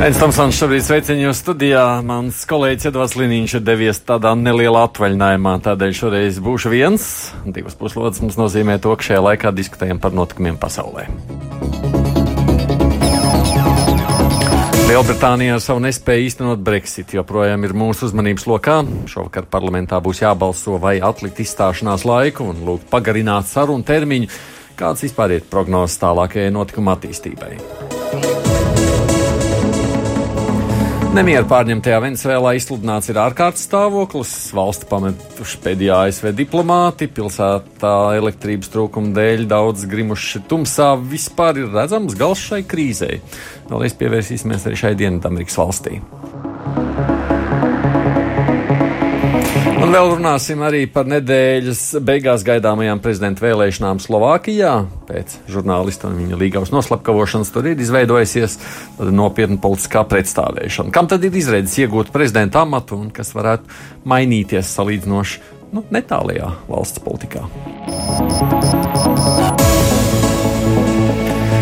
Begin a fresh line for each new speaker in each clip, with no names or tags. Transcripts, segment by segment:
Tam Sāns šobrīd sveicienu jūs studijā. Mans kolēģis Edvards Liniņš ir devies tādā nelielā atvaļinājumā, tādēļ šoreiz būšu viens. Divas puslodes mums nozīmē to, ka šajā laikā diskutējam par notikumiem pasaulē. Lielbritānija ar savu nespēju īstenot Brexit joprojām ir mūsu uzmanības lokā. Šovakar parlamentā būs jābalso vai atlikt izstāšanās laiku un lūgt pagarināt sarunu termiņu. Kāds vispār ir prognozes tālākajai notikuma attīstībai? Nemieru pārņemtajā Venecijā izsludināts ir ārkārtas stāvoklis. Valsti pametuši pēdējā ASV diplomāti, pilsētā elektrības trūkuma dēļ daudz grimuši tumsā. Vispār ir redzams gals šai krīzei. Vēlreiz pievērsīsimies arī šai Dienvidamerikas valstī. Un vēl runāsim arī par nedēļas beigās gaidāmajām prezidenta vēlēšanām Slovākijā. Pēc žurnālista un viņa līgavas noslapkavošanas tur ir izveidojusies nopietna politiskā pretstāvēšana. Kam tad ir izredzes iegūt prezidenta amatu un kas varētu mainīties salīdzinoši nu, netālajā valsts politikā?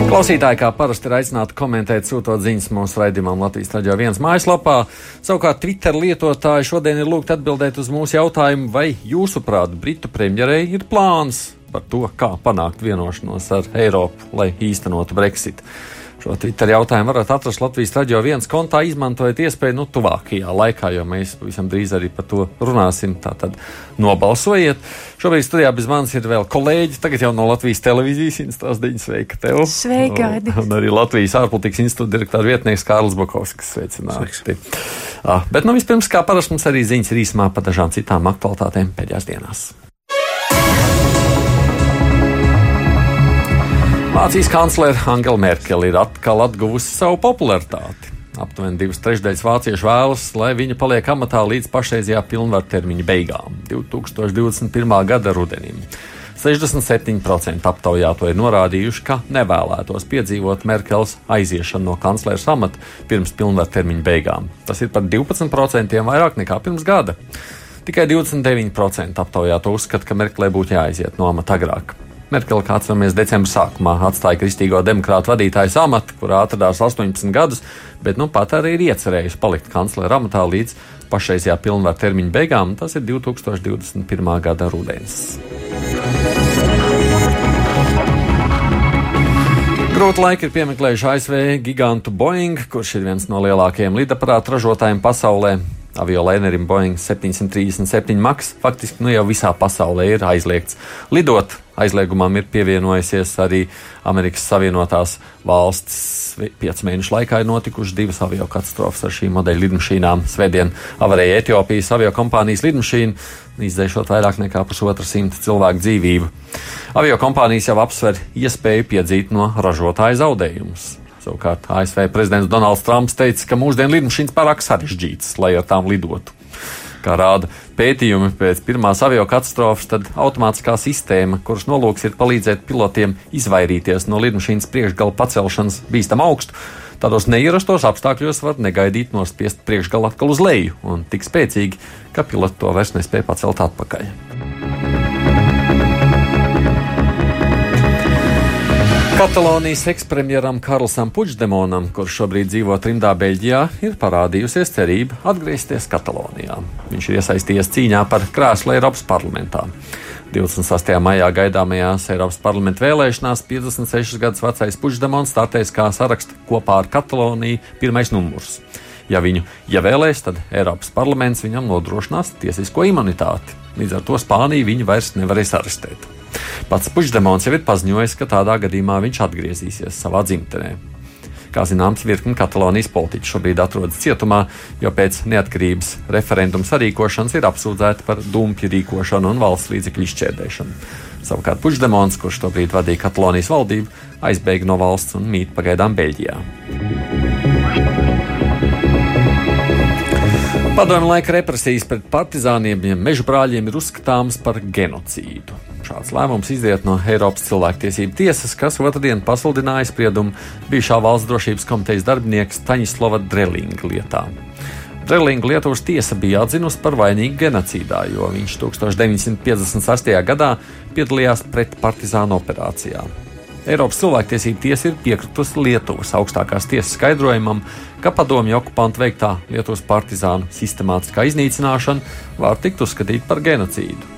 Klausītāji, kā parasti, ir aicināti komentēt, sūtot ziņas mūsu raidījumam Latvijas Traģio viens mājaslapā. Savukārt Twitter lietotāji šodien ir lūgti atbildēt uz mūsu jautājumu, vai jūsuprāt Britu premjerei ir plāns par to, kā panākt vienošanos ar Eiropu, lai īstenotu Brexit. Šo Twitter jautājumu varat atrast Latvijas radio viens kontā, izmantojot iespēju nu, tuvākajā laikā, jo mēs pavisam drīz arī par to runāsim. Tātad nobalsojiet. Šobrīd studijā bez manis ir vēl kolēģi, tagad jau no Latvijas televīzijas institūts Deņas. Sveika tev!
Sveika!
Un, un arī Latvijas ārpolitikas institūta direktora vietnieks Kārlis Bakovskis. Sveicināti! Ah, bet nu vispirms, kā parasti, mums arī ziņas ir īsumā par dažām citām aktualitātēm pēdējās dienās. Vācijas kanclere Angela Merkele ir atkal atguvusi savu popularitāti. Aptuveni divas trešdaļas vāciešu vēlas, lai viņa paliek amatā līdz pašreizējā pilnvartermiņa beigām, 2021. gada rudenim. 67% aptaujāto ir norādījuši, ka nevēlētos piedzīvot Merkels aiziešanu no kanclera amata pirms pilnvartermiņa beigām. Tas ir par 12% vairāk nekā pirms gada. Tikai 29% aptaujāto uzskata, ka Merkelē būtu jāaiziet no amata agrāk. Merkele, kā atceramies, decembra sākumā atstāja kristīgo demokrātu vadītāju amatu, kurā atradās 18 gadus, bet nu pat arī ir iecerējusi palikt kanclera amatā līdz pašreizējā pilnvaru termiņa beigām. Tas ir 2021. gada rudens. Grūti laiki ir piemeklējuši ASV gigantu Boeing, kurš ir viens no lielākajiem lidaparātu ražotājiem pasaulē. Aviolainerim Boeing 737 maks faktiski nu jau visā pasaulē ir aizliegts lidot. Aizliegumam ir pievienojusies arī Amerikas Savienotās valstis. Piecu mēnešu laikā ir notikušas divas avio katastrofas ar šīm modeļu lidmašīnām. Svētdien avarēja Etiopijas avio kompānijas lidmašīna, izdēšot vairāk nekā pusotra simta cilvēku dzīvību. Avio kompānijas jau apsver iespēju piedzīt no ražotāja zaudējumus. Savukārt ASV prezidents Donalds Trumps teica, ka mūsdienu lidmašīnas pārāk sarežģītas, lai ar tām lidotu. Kā rāda pētījumi pēc pirmās avio katastrofas, tad automātiskā sistēma, kuras nolūks ir palīdzēt pilotiem izvairīties no lidmašīnas priekšgala pacelšanas bīstam augstu, tādos neierastos apstākļos var negaidīt nospiest priekšgalu atkal uz leju un tik spēcīgi, ka piloti to vairs nespēja pacelt atpakaļ. Katalonijas ekspremjeram Karlsam Puigdemonam, kurš šobrīd dzīvo trimdā Beļģijā, ir parādījusies cerība atgriezties Katalonijā. Viņš ir iesaistījies cīņā par krēslu Eiropas parlamentā. 28. maijā gaidāmajās Eiropas parlamenta vēlēšanās 56 gadus vecais Puigdemons startēs kā saraksta kopā ar Kataloniju pirmais numurs. Ja viņu ievēlēs, tad Eiropas parlaments viņam nodrošinās tiesisko imunitāti. Līdz ar to Spāniju viņu vairs nevarēs arestēt. Pats Puigdemons jau ir paziņojis, ka tādā gadījumā viņš atgriezīsies savā dzimtenē. Kā zināms, virkni Katalonijas politiķi šobrīd atrodas cietumā, jo pēc neatkarības referenduma sarīkošanas ir apsūdzēti par dumpju rīkošanu un valsts līdzekļu izšķērdēšanu. Savukārt Puigdemons, kurš tobrīd vadīja Katalonijas valdību, aizbēga no valsts un mīt pagaidām Beļģijā. Padomju laika represijas pret partizāniem, ja meža brāļiem ir uzskatāmas par genocīdu. Šāds lēmums izriet no Eiropas cilvēktiesību tiesas, kas otrdien pasludināja spriedumu bijušā valsts drošības komitejas darbinieks Taņislava Drelinga lietā. Drelinga Lietuvas tiesa bija atzinusi par vainīgu genocīdā, jo viņš 1958. gadā piedalījās pretpartizānu operācijā. Eiropas cilvēktiesība tiesa ir piekritusi Lietuvas augstākās tiesas skaidrojumam, ka padomju okupantu veiktā Lietuvas partizānu sistemātiskā iznīcināšana var tikt uzskatīta par genocīdu.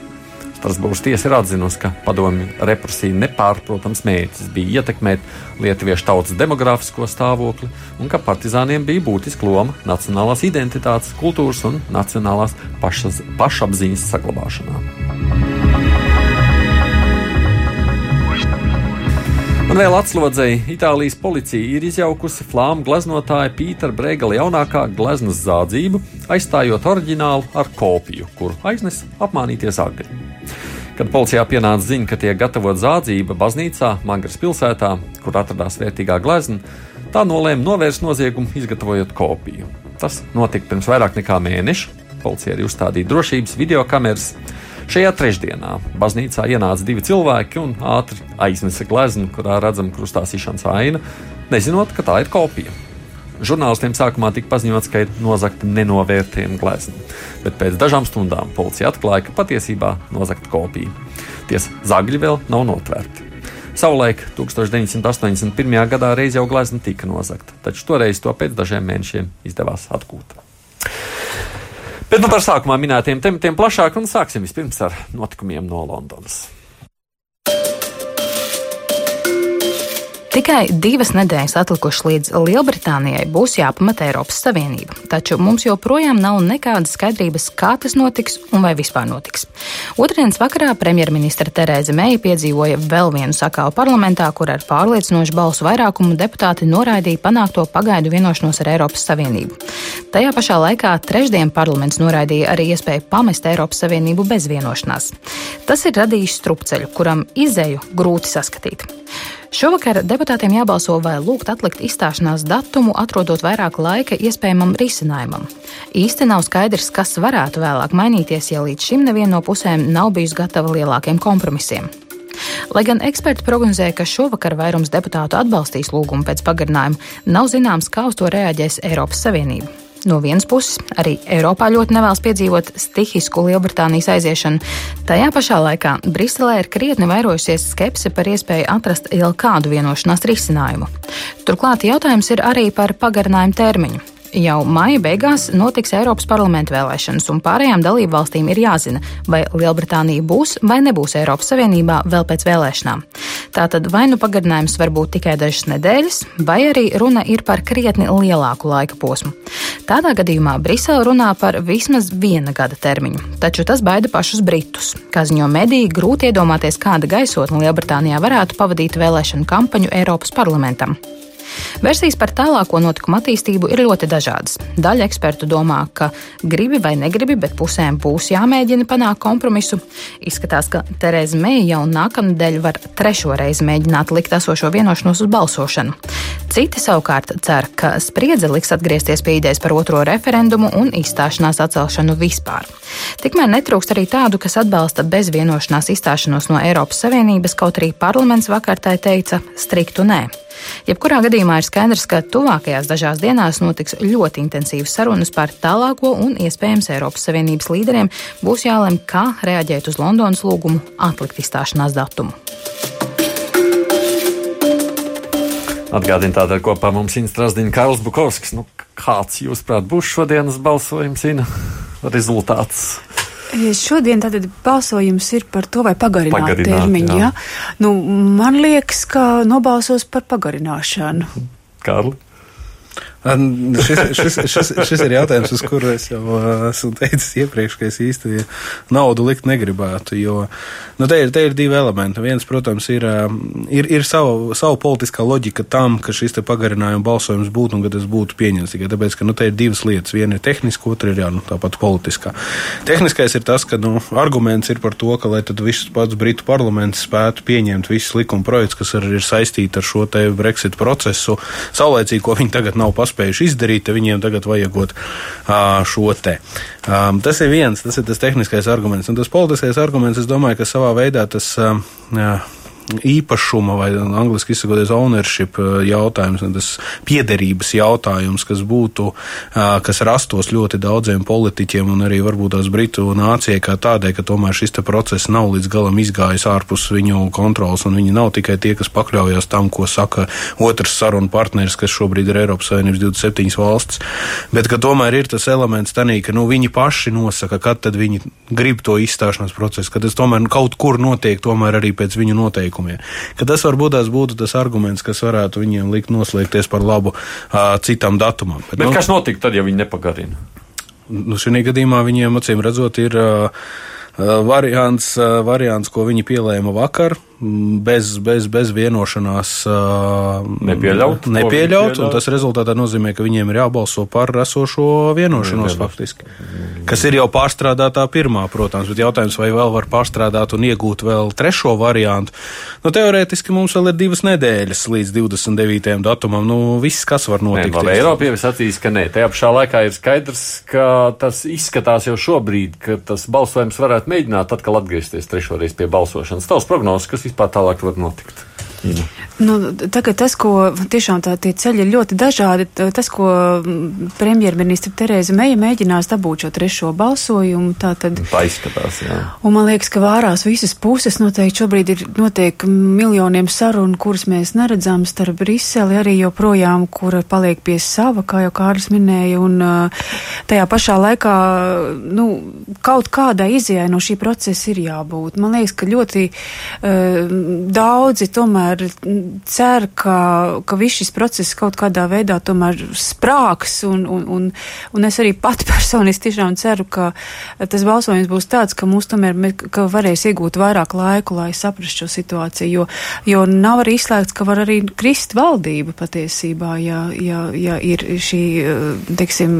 Strasbūras tiesa ir atzinusi, ka padomju represija nepārprotams mērķis bija ietekmēt lietuviešu tautas demogrāfisko stāvokli un ka partizāniem bija būtiska loma nacionālās identitātes, kultūras un nacionālās pašas, pašapziņas saglabāšanā. Un vēl atslodzēji Itālijas policija ir izjaukusi flāmu gleznotāja Pītera Brēgala jaunākā gleznas zādzību, aizstājot oriģinālu ar kopiju, kuru aiznes apmānīties agri. Kad policijā pienāca ziņa, ka tiek gatavot zādzība baznīcā Mangras pilsētā, kur atradās vērtīgā glezna, tā nolēma novērst noziegumu, izgatavojot kopiju. Tas notika pirms vairāk nekā mēneša. Policija arī uzstādīja drošības video kameras. Šajā trešdienā baznīcā ienāca divi cilvēki un ātri aiznesa gleznu, kurā redzama krustāsīšanas aina, nezinot, ka tā ir kopija. Žurnālistiem sākumā tika paziņots, ka ir nozagta nenovērtējama glezna, bet pēc dažām stundām policija atklāja, ka patiesībā nozagta kopija. Tiesa zagļi vēl nav notvērti. Savulaik, 1981. gadā, reiz jau glezna tika nozagta, taču toreiz to pēc dažiem mēnešiem izdevās atgūt. Bet nu par sākumā minētiem tematiem plašāk un sāksim vispirms ar notikumiem no Londonas.
Tikai divas nedēļas atlikušas līdz Lielbritānijai būs jāpamata Eiropas Savienība, taču mums joprojām nav nekādas skaidrības, kā tas notiks un vai vispār notiks. Otradienas vakarā premjerministra Terēza Meija piedzīvoja vēl vienu sakāvu parlamentā, kur ar pārliecinošu balsu vairākumu deputāti noraidīja panākto pagaidu vienošanos ar Eiropas Savienību. Tajā pašā laikā trešdien parlaments noraidīja arī iespēju pamest Eiropas Savienību bez vienošanās. Tas ir radījis strupceļu, kuram izēju grūti saskatīt. Šovakar deputātiem jābalso vai lūgt atlikt izstāšanās datumu, atrodot vairāk laika iespējamam risinājumam. Īsti nav skaidrs, kas varētu vēlāk mainīties, ja līdz šim neviena no pusēm nav bijusi gatava lielākiem kompromisiem. Lai gan eksperti prognozēja, ka šovakar vairums deputātu atbalstīs lūgumu pēc pagarinājuma, nav zināms, kā uz to reaģēs Eiropas Savienība. No vienas puses, arī Eiropā ļoti nevēlas piedzīvot stihisku Lielbritānijas aiziešanu. Tajā pašā laikā Briselē ir krietni vairojusies skepse par iespēju atrast jau kādu vienošanās risinājumu. Turklāt jautājums ir arī par pagarinājumu termiņu. Jau maija beigās notiks Eiropas parlamenta vēlēšanas, un pārējām dalību valstīm ir jāzina, vai Lielbritānija būs vai nebūs Eiropas Savienībā vēl pēc vēlēšanām. Tātad vai nu pagarinājums var būt tikai dažas nedēļas, vai arī runa ir par krietni lielāku laika posmu. Tādā gadījumā Brisele runā par vismaz viena gada termiņu, taču tas baida pašus Britus. Kā ziņo mediji, grūti iedomāties, kāda gaisotne Lielbritānijā varētu pavadīt vēlēšanu kampaņu Eiropas parlamentam. Versijas par tālāko notikumu attīstību ir ļoti dažādas. Daļa ekspertu domā, ka gribi vai negribi, bet pusēm būs jāmēģina panākt kompromisu. Izskatās, ka Terēza Meija jau nākamnedēļ var trešo reizi mēģināt likt esošo vienošanos uz balsošanu. Citi savukārt cer, ka spriedze liks atgriezties pie idejas par otro referendumu un izstāšanās atcelšanu vispār. Tikmēr netrūkst arī tādu, kas atbalsta bez vienošanās izstāšanos no Eiropas Savienības, kaut arī parlaments vakar tai teica striktu nē. Jebkurā gadījumā ir skaidrs, ka tuvākajās dažās dienās notiks ļoti intensīvas sarunas par tālāko un iespējams Eiropas Savienības līderiem būs jālem, kā reaģēt uz Londonas lūgumu atlikt izstāšanās datumu.
Atgādini tātad kopā mums Instrasdiņa Karls Bukovskis. Nu, kāds, jūsuprāt, būs šodienas balsojums, Ina, rezultāts?
Šodien tātad balsojums ir par to, vai pagarināt, pagarināt termiņu. Jā. Ja? Nu, man liekas, ka nobalsos par pagarināšanu.
Kārli?
Šis, šis, šis, šis ir jautājums, uz kuru es jau esmu teicis iepriekš, ka es īsti naudu likt negribētu. Jo nu, te, ir, te ir divi elementi. Viens, protams, ir, ir, ir savu, savu politiskā loģika tam, ka šis pagarinājuma balsojums būtu un ka tas būtu pieņemts. Tikai tāpēc, ka nu, te ir divas lietas. Viena ir tehniska, otra ir jā, nu, tāpat politiskā. Tehniskais ir tas, ka nu, arguments ir par to, ka lai viss pats Britu parlaments spētu pieņemt visus likuma projektus, kas arī ir saistīti ar šo Brexit procesu, saulēcīgi, ko viņi tagad nav pasūtījuši paspējuši izdarīt, tad viņiem tagad vajagot šo te. Tas ir viens, tas ir tas tehniskais arguments. Un tas politiskais arguments, es domāju, ka savā veidā tas īpašuma vai angļuiski izsakoties ownership eh, jautājums, tas piederības jautājums, kas būtu, eh, kas rastos ļoti daudziem politiķiem un arī varbūt tās Britu nācijai kā tādai, ka tomēr šis process nav līdz galam izgājis ārpus viņu kontrols un viņi nav tikai tie, kas pakļaujas tam, ko saka otrs sarunu partneris, kas šobrīd ir Eiropas Savienības 27 valstis, bet ka tomēr ir tas elements tanī, ka nu, viņi paši nosaka, kad tad viņi grib to izstāšanās procesu, ka tas tomēr kaut kur notiek tomēr arī pēc viņu noteikumu noteikumiem. Ka tas varbūt tās būtu tas arguments, kas varētu viņiem likt noslēgties par labu uh, citam datumam.
Bet, Bet nu, kas notika tad, ja viņi nepagarina?
Nu, šajā gadījumā viņiem acīm redzot ir. Uh, variants, variants, ko viņi pielēma vakar, bez, bez, bez vienošanās
nepieļaut.
nepieļaut un tas rezultātā nozīmē, ka viņiem ir jābalso par esošo vienošanos faktiski. Kas ir jau pārstrādātā pirmā, protams, bet jautājums, vai vēl var pārstrādāt un iegūt vēl trešo variantu. Nu, teorētiski mums vēl ir divas nedēļas līdz 29. datumam. Nu, viss, kas var notikt.
Nē, Eiropievis atzīst, ka nē. Tajā pašā laikā ir skaidrs, ka tas izskatās jau šobrīd, ka tas balsojums varētu mēģināt atkal atgriezties trešoreiz pie balsošanas. Tavs prognozes, kas vispār tālāk var notikt?
Ina. Nu, tagad tas, ko tiešām tā tie ceļi ir ļoti dažādi, tas, ko premjerministra Terēza Meija mēģinās dabūt šo trešo balsojumu, tā tad.
Tā izskatās, jā.
Un man liekas, ka vārās visas puses noteikti šobrīd ir notiek miljoniem sarunu, kuras mēs neredzam starp Briseli arī joprojām, kura paliek pie sava, kā jau Kārlis minēja, un tajā pašā laikā, nu, kaut kādai izjai no šī procesa ir jābūt. Man liekas, ka ļoti uh, daudzi tomēr tomēr cer, ka, ka viss šis process kaut kādā veidā tomēr sprāks, un, un, un, un es arī pati personiski tiešām ceru, ka tas balsojums būs tāds, ka mums tomēr ka varēs iegūt vairāk laiku, lai saprastu šo situāciju, jo, jo nav arī izslēgts, ka var arī krist valdība patiesībā, ja, ja, ja ir šī, teiksim,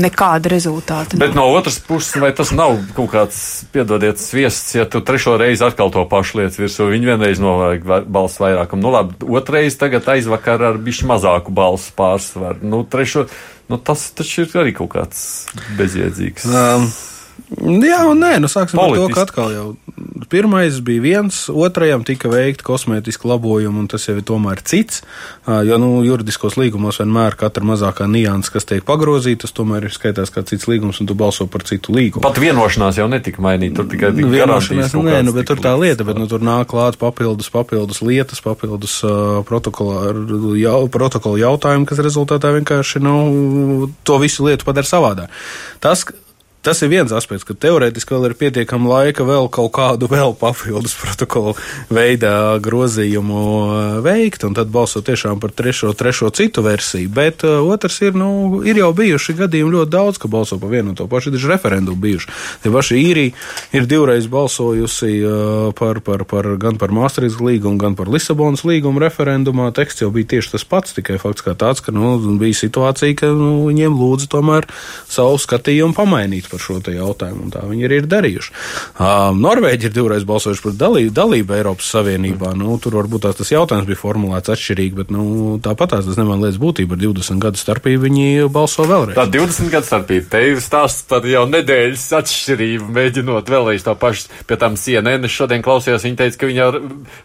nekāda rezultāta.
Bet no otras puses, vai tas nav kaut kāds, piedodiet, sviests, ja tu trešo reizi atkal to pašu lietas virsū, viņi vienreiz novajag balsu vairākumu. Nu, labi, otrais tagad aizvakar ar bišķi mazāku balsu pārsvaru. Nu, trešo, nu, tas taču ir arī kaut kāds bezjēdzīgs. Um.
Jā, un nē, nu sāksim Politiski. ar to, ka atkal jau pirmais bija viens, otrajam tika veikti kosmētiski labojumi, un tas jau ir tomēr cits. Jo nu, juridiskos līgumos vienmēr katra mazākā nianses, kas tiek pagrozīta, tas tomēr ir skaitās kā cits līgums, un tu balso par citu līgumu.
Pat vienošanās jau netika mainīta. Tur tikai
nu, vienošanās, nē, nu, bet tur tā lieta, bet nu, tur nāk klāt papildus, papildus lietas, papildus uh, protokola, jau, protokola jautājumi, kas rezultātā vienkārši nu, to visu lietu padara savādāk. Tas, Tas ir viens aspekts, ka teorētiski vēl ir pietiekama laika vēl kaut kādu vēl papildus protokolu veidā grozījumu veikt, un tad balsot tiešām par trešo, trešo citu versiju. Bet uh, otrs ir, nu, ir jau bijuši gadījumi ļoti daudz, ka balso par vienu un to pašu, ir referendumu bijuši. Tie paši īrija ir divreiz balsojusi uh, par, par, par, gan par Maastrichts līgumu, gan par Lisabonas līgumu referendumā. Teksts jau bija tieši tas pats, tikai fakts kā tāds, ka, nu, bija situācija, ka, nu, viņiem lūdza tomēr savu skatījumu pamainīt par šo jautājumu, un tā viņi arī ir darījuši. Uh, Norvēģi ir divreiz balsojuši par dalību, dalību Eiropas Savienībā. Nu, tur varbūt tās, tas jautājums bija formulēts atšķirīgi, bet nu, tāpat tās neman lietas būtība ar 20 gadu starpību viņi balso vēlreiz.
Tā 20 gadu starpība, te ir stāsts par jau nedēļas atšķirību, mēģinot vēlreiz to pašu pie tām CNN. Es šodien klausījos, viņa teica, ka viņa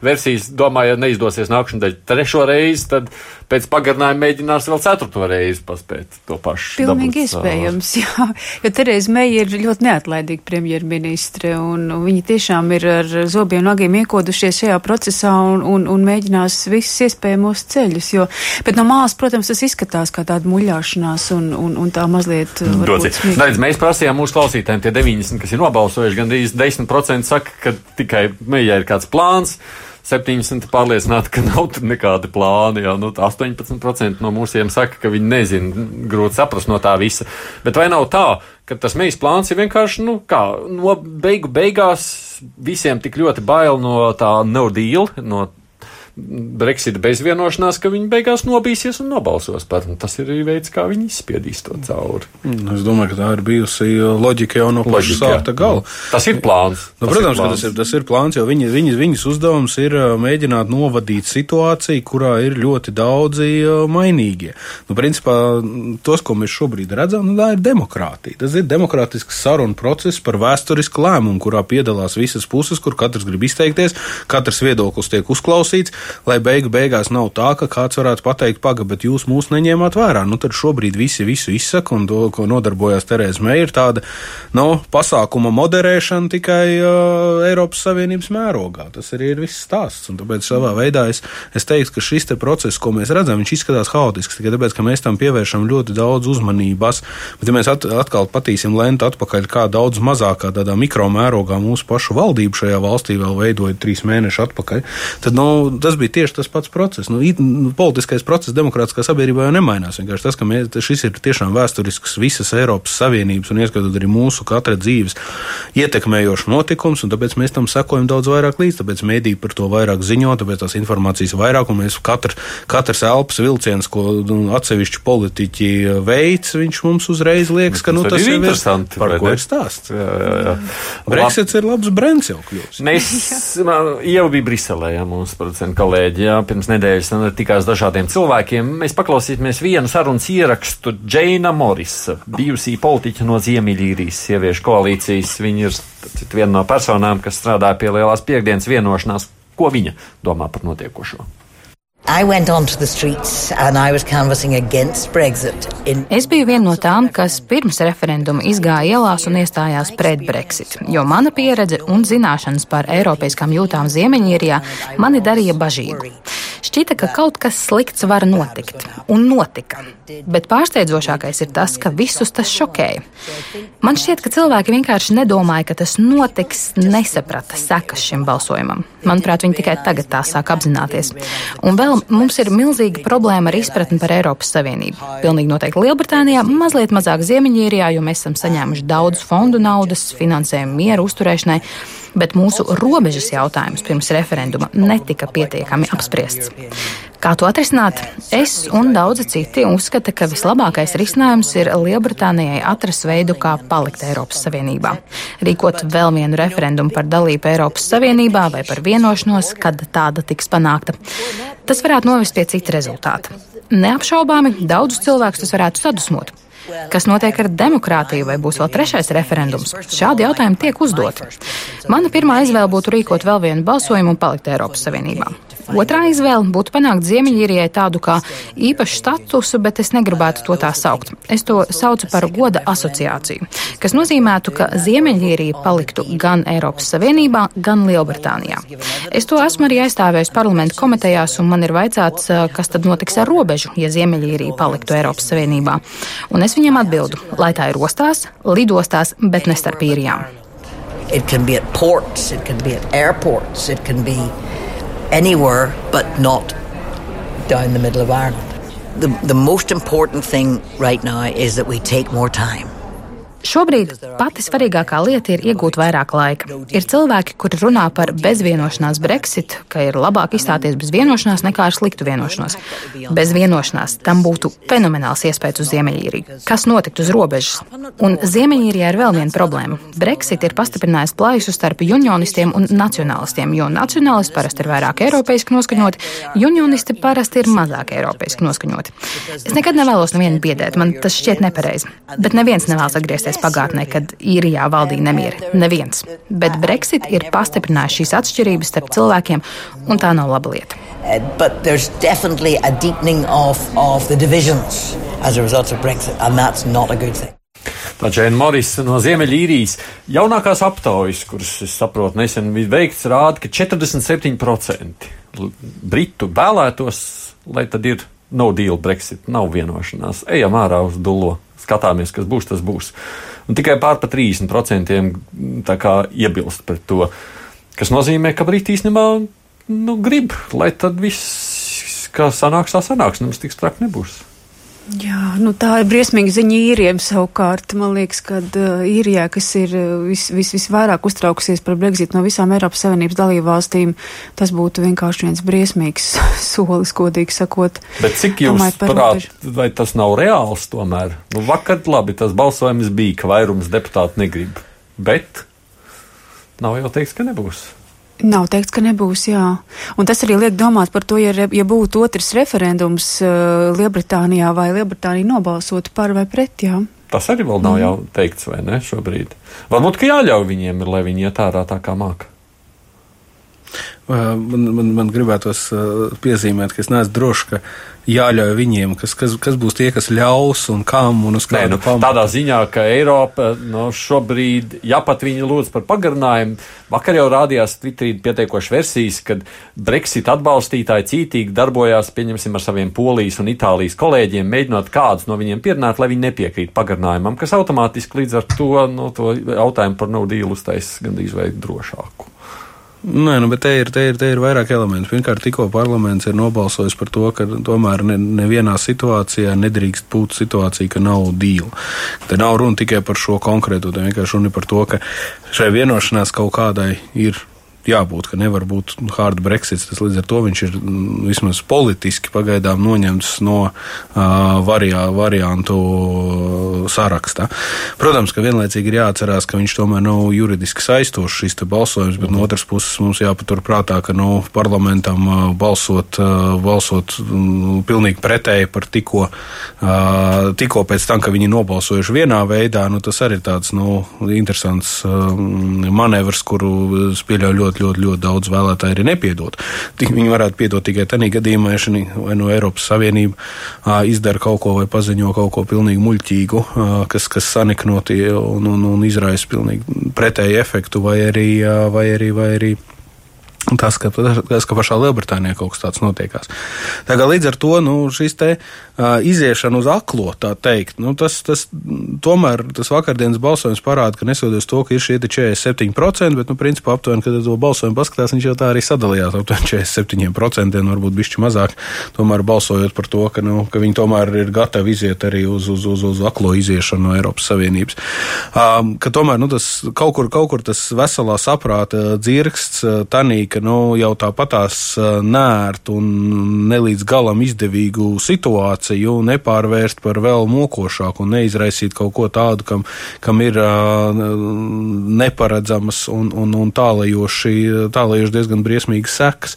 versijas domāja, ja neizdosies nākamā daļa trešo reizi, tad pēc pagarinājuma mēģinās vēl ceturto reizi paspēt to pašu.
Pilnīgi iespējams, jā. Jo Tereza Meija ir ļoti neatlaidīga premjerministre, un viņi tiešām ir ar zobiem nagiem iekodušies šajā procesā un, un, un mēģinās visus iespējamos ceļus. Jo, bet no malas, protams, tas izskatās kā tāda muļāšanās un, un, un tā mazliet.
Neredz, mēs prasījām mūsu klausītājiem, tie 90, kas ir nobalsojuši, gandrīz 10% saka, ka tikai Meijai ir kāds plāns. 70 pārliecināti, ka nav tur nekādi plāni. Jā, nu, 18% no mūsiem saka, ka viņi nezina, grūti saprast no tā visa. Bet vai nav tā, ka tas mēs plāns ir vienkārši, nu, kā, no beigu beigās visiem tik ļoti bail no tā no deal, no Brexit bez vienošanās, ka viņi beigās nobīsies un nobalsos par. Un tas ir arī veids, kā viņi izspiedīs to cauri.
Mm, Es domāju, ka tā ir bijusi loģika jau no paša sākta gala.
Tas ir plāns.
Nu,
Tas
protams,
ir
ka
plāns.
tas ir, tas ir plāns, jo viņi, viņi, viņas uzdevums ir ā, mēģināt novadīt situāciju, kurā ir ļoti daudzi ā, mainīgie. Nu, principā, m, tos, ko mēs šobrīd redzam, nu, tā ir demokrātija. Tas ir demokrātisks sarunu process par vēsturisku lēmumu, kurā piedalās visas puses, kur katrs grib izteikties, katrs viedoklis tiek uzklausīts, lai beigu beigās nav tā, ka kāds varētu pateikt, paga, bet jūs mūs neņēmāt vērā. Nu, tad šobrīd visi visu izsaka, un to, ko nodarbojās Terēza Meija, ir tāda nu, pasākuma moderēšana tikai uh, Eiropas Savienības mērogā. Tas arī ir viss stāsts. Un tāpēc savā veidā es, es teiktu, ka šis te process, ko mēs redzam, viņš izskatās haotisks tikai tāpēc, ka mēs tam pievēršam ļoti daudz uzmanības. Bet, ja mēs at, atkal patīsim lentu atpakaļ, kā daudz mazākā tādā mikromērogā mūsu pašu valdību šajā valstī vēl veidoja trīs mēnešus atpakaļ, tad nu, tas bija tieši tas pats process. Nu, it- nu, politiskais process demokrātiskā sabiedrībā jau nemainās. Vienkārši tas, ka mēs, šis ir tiešām vēsturisks visas Eiropas Savienības un ieskatot arī mūsu katra dzīves ietekmējošs notikums, un tāpēc mēs tam sekojam daudz vairāk līdzi. Tāpēc mēdī par to vairāk ziņo, tāpēc tās informācijas vairāk, un mēs katr, katrs elpas vilciens, ko nu, atsevišķi politiķi veids, viņš mums uzreiz liekas, ka nu,
Tas
tas
ir interesanti,
Par ko ir stāsts?
Jā, jā, jā.
Brexits ir labs brends jau kļūst.
Mēs man- jau bijām Briselē, jā, mūsu producenta kolēģi. Jā, pirms nedēļas tikās dažādiem cilvēkiem. Mēs paklausīsimies vienu sarunas ierakstu Džeina Morisa, bijusī politiķa no Ziemeļīrijas sieviešu koalīcijas. Viņa ir viena no personām, kas strādāja pie lielās piekdienas vienošanās. Ko viņa domā par notiekošo?
In
Es biju viena no tām, kas pirms referenduma izgāja ielās un iestājās pret Brexit, jo mana pieredze un zināšanas par eiropeiskām jūtām Ziemeņīrijā mani darīja bažīgu. Šķita, ka kaut kas slikts var notikt, un notika. Bet pārsteidzošākais ir tas, ka visus tas šokēja. Man šķiet, ka cilvēki vienkārši nedomāja, ka tas notiks, nesaprata sekas šim balsojumam. Manuprāt, viņi tikai tagad tā sāk apzināties. Un vēl mums ir milzīga problēma ar izpratni par Eiropas Savienību. Pilnīgi noteikti Lielbritānijā, mazliet mazāk Ziemeņīrijā, jo mēs esam saņēmuši daudz fondu naudas, finansējumu mieru uzturēšanai. Bet mūsu robežas jautājums pirms referenduma netika pietiekami apspriests. Kā to atrisināt? Es un daudzi citi uzskata, ka vislabākais risinājums ir Lielbritānijai atrast veidu, kā palikt Eiropas Savienībā. Rīkot vēl vienu referendumu par dalību Eiropas Savienībā vai par vienošanos, kad tāda tiks panākta. Tas varētu novest pie cita rezultāta. Neapšaubāmi daudzus cilvēkus tas varētu sadusmot. Kas notiek ar demokrātiju, vai būs vēl trešais referendums? Šādi jautājumi tiek uzdoti. Mana pirmā izvēle būtu rīkot vēl vienu balsojumu un palikt Eiropas Savienībā. Otrā izvēle būtu panākt Ziemeļīrijai tādu kā īpašu statusu, bet es negribētu to tā saukt. Es to saucu par goda asociāciju, kas nozīmētu, ka Ziemeļīrija paliktu gan Eiropas Savienībā, gan Lielbritānijā. Es to esmu arī aizstāvējis parlamentu komitejās, un man ir vaicāts, eh, kas tad notiks ar robežu, ja Ziemeļīrija paliktu Eiropas Savienībā. Un es viņam atbildu, lai tā ir ostās, lidostās, bet ne starp īrijām.
it can be at ports, it can be at airports, it can be anywhere but not down the middle of Ireland. The, the most important thing right now is that we take more time.
Šobrīd pati svarīgākā lieta ir iegūt vairāk laika. Ir cilvēki, kuri runā par bezvienošanās Brexit, ka ir labāk izstāties bez vienošanās nekā ar sliktu vienošanos. Bez vienošanās tam būtu fenomenāls iespējas uz Ziemeļīriju. Kas notiktu uz robežas? Un Ziemeļīrijā ir vēl viena problēma. Brexit ir pastiprinājis plaisu starp unionistiem un nacionālistiem, jo nacionālisti parasti ir vairāk eiropeiski noskaņoti, unionisti parasti ir mazāk eiropeiski noskaņoti. Es nekad nevēlos nevienu biedēt, man tas šķiet nepareizi. Bet neviens nevēlas atgriezties pagātnē, kad īrijā valdīja nemieri. Neviens. Bet Brexit ir pastiprinājis šīs atšķirības starp cilvēkiem, un tā nav laba lieta.
Uh, but there's definitely a deepening of, of the divisions as a result of Brexit, and that's not a good thing.
Tā Džēna Morisa no Ziemeļīrijas jaunākās aptaujas, kuras, es saprotu, nesen bija veikts, rāda, ka 47% l- britu vēlētos, lai tad ir no deal Brexit, nav vienošanās. Ejam ārā uz dullo, skatāmies, kas būs, tas būs. Un tikai pār pa 30% tā kā iebilst pret to, kas nozīmē, ka Briti īstenībā nu, grib, lai tad viss, kā sanāks, tā sanāks, nemaz tik strāk nebūs.
Jā, nu tā ir briesmīga ziņa īriem savukārt. Man liekas, ka uh, īrijā, kas ir vis, vis, visvairāk uztraukusies par Brexit no visām Eiropas Savienības dalībvalstīm, tas būtu vienkārši viens briesmīgs solis, godīgi sakot.
Bet cik jūs prāt, vai tas nav reāls tomēr? Nu, vakar labi, tas balsojums bija, ka vairums deputātu negrib, bet nav jau teiks, ka nebūs.
Nav teikts, ka nebūs, jā. Un tas arī liek domāt par to, ja, ja būtu otrs referendums uh, Lielbritānijā, vai Lielbritānija nobalsotu par vai pret, jā.
Tas arī vēl nav mm. jau teikts, vai ne, šobrīd. Varbūt, ka jāļauj viņiem, lai viņi iet ārā tā kā māca.
Man, man, man gribētos piezīmēt, ka es neesmu drošs, ka jāļauj viņiem, kas, kas, kas būs tie, kas ļaus un kam un uz kādu
nu, pamatu. Tādā ziņā, ka Eiropa no nu, šobrīd, ja pat viņi lūdz par pagarinājumu, vakar jau rādījās Twitterī pietiekoši versijas, kad Brexit atbalstītāji cītīgi darbojās, pieņemsim, ar saviem Polijas un Itālijas kolēģiem, mēģinot kādus no viņiem pierunāt, lai viņi nepiekrīt pagarinājumam, kas automātiski līdz ar to, no nu, to jautājumu par no dīlu uztais gandrīz vai drošāku.
Nē, nu, bet te ir, te, ir, te ir vairāk elementu. Pirmkārt, tikko parlaments ir nobalsojis par to, ka tomēr ne, nevienā situācijā nedrīkst būt situācija, ka nav dīla. Te nav runa tikai par šo konkrēto, te vienkārši runa par to, ka šai vienošanās kaut kādai ir jābūt, ka nevar būt hard Brexits. Tas līdz ar to viņš ir mm, vismaz politiski pagaidām noņemts no uh, variā, variantu sarakstā. Protams, ka vienlaicīgi ir jāatcerās, ka viņš tomēr nav juridiski saistošs šis balsojums, bet mm. no otras puses mums jāpatur prātā, ka nu, parlamentam uh, balsot, uh, balsot um, pilnīgi pretēji par tikko, uh, tikko pēc tam, ka viņi nobalsojuši vienā veidā, nu, tas arī ir tāds nu, interesants uh, manevrs, kuru spēļauj ļoti ļoti, ļoti, ļoti daudz vēlētāju arī nepiedot. Viņi varētu piedot tikai tādā gadījumā, ja vai no Eiropas Savienība izdara kaut ko vai paziņo kaut ko pilnīgi muļķīgu, kas, kas saniknoti un, un, un izraisa pilnīgi pretēju efektu vai arī. Vai arī, vai arī Tas ka, tas, ka pašā Lielbritānijā kaut kas tāds notiekās. Tā kā līdz ar to nu, šis te uh, iziešana uz aklo, tā teikt, nu, tas, tas tomēr tas vakardienas balsojums parāda, ka nesoties to, ka ir šie 47%, bet, nu, principā aptuveni, kad to balsojumu paskatās, viņš jau tā arī sadalījās aptuveni 47%, varbūt bišķi mazāk, tomēr balsojot par to, ka, nu, ka viņi tomēr ir gatavi iziet arī uz, uz, uz, uz aklo iziešanu no Eiropas Savienības. Um, ka tomēr, nu, tas kaut kur, kaut kur tas veselā saprāta dzirksts, tanī, ka nu, jau tāpatās nērtu un nelīdz galam izdevīgu situāciju nepārvērst par vēl mokošāku un neizraisīt kaut ko tādu, kam, kam ir neparedzamas un, un, un tālajoši, tālajoši diezgan briesmīgas sekas.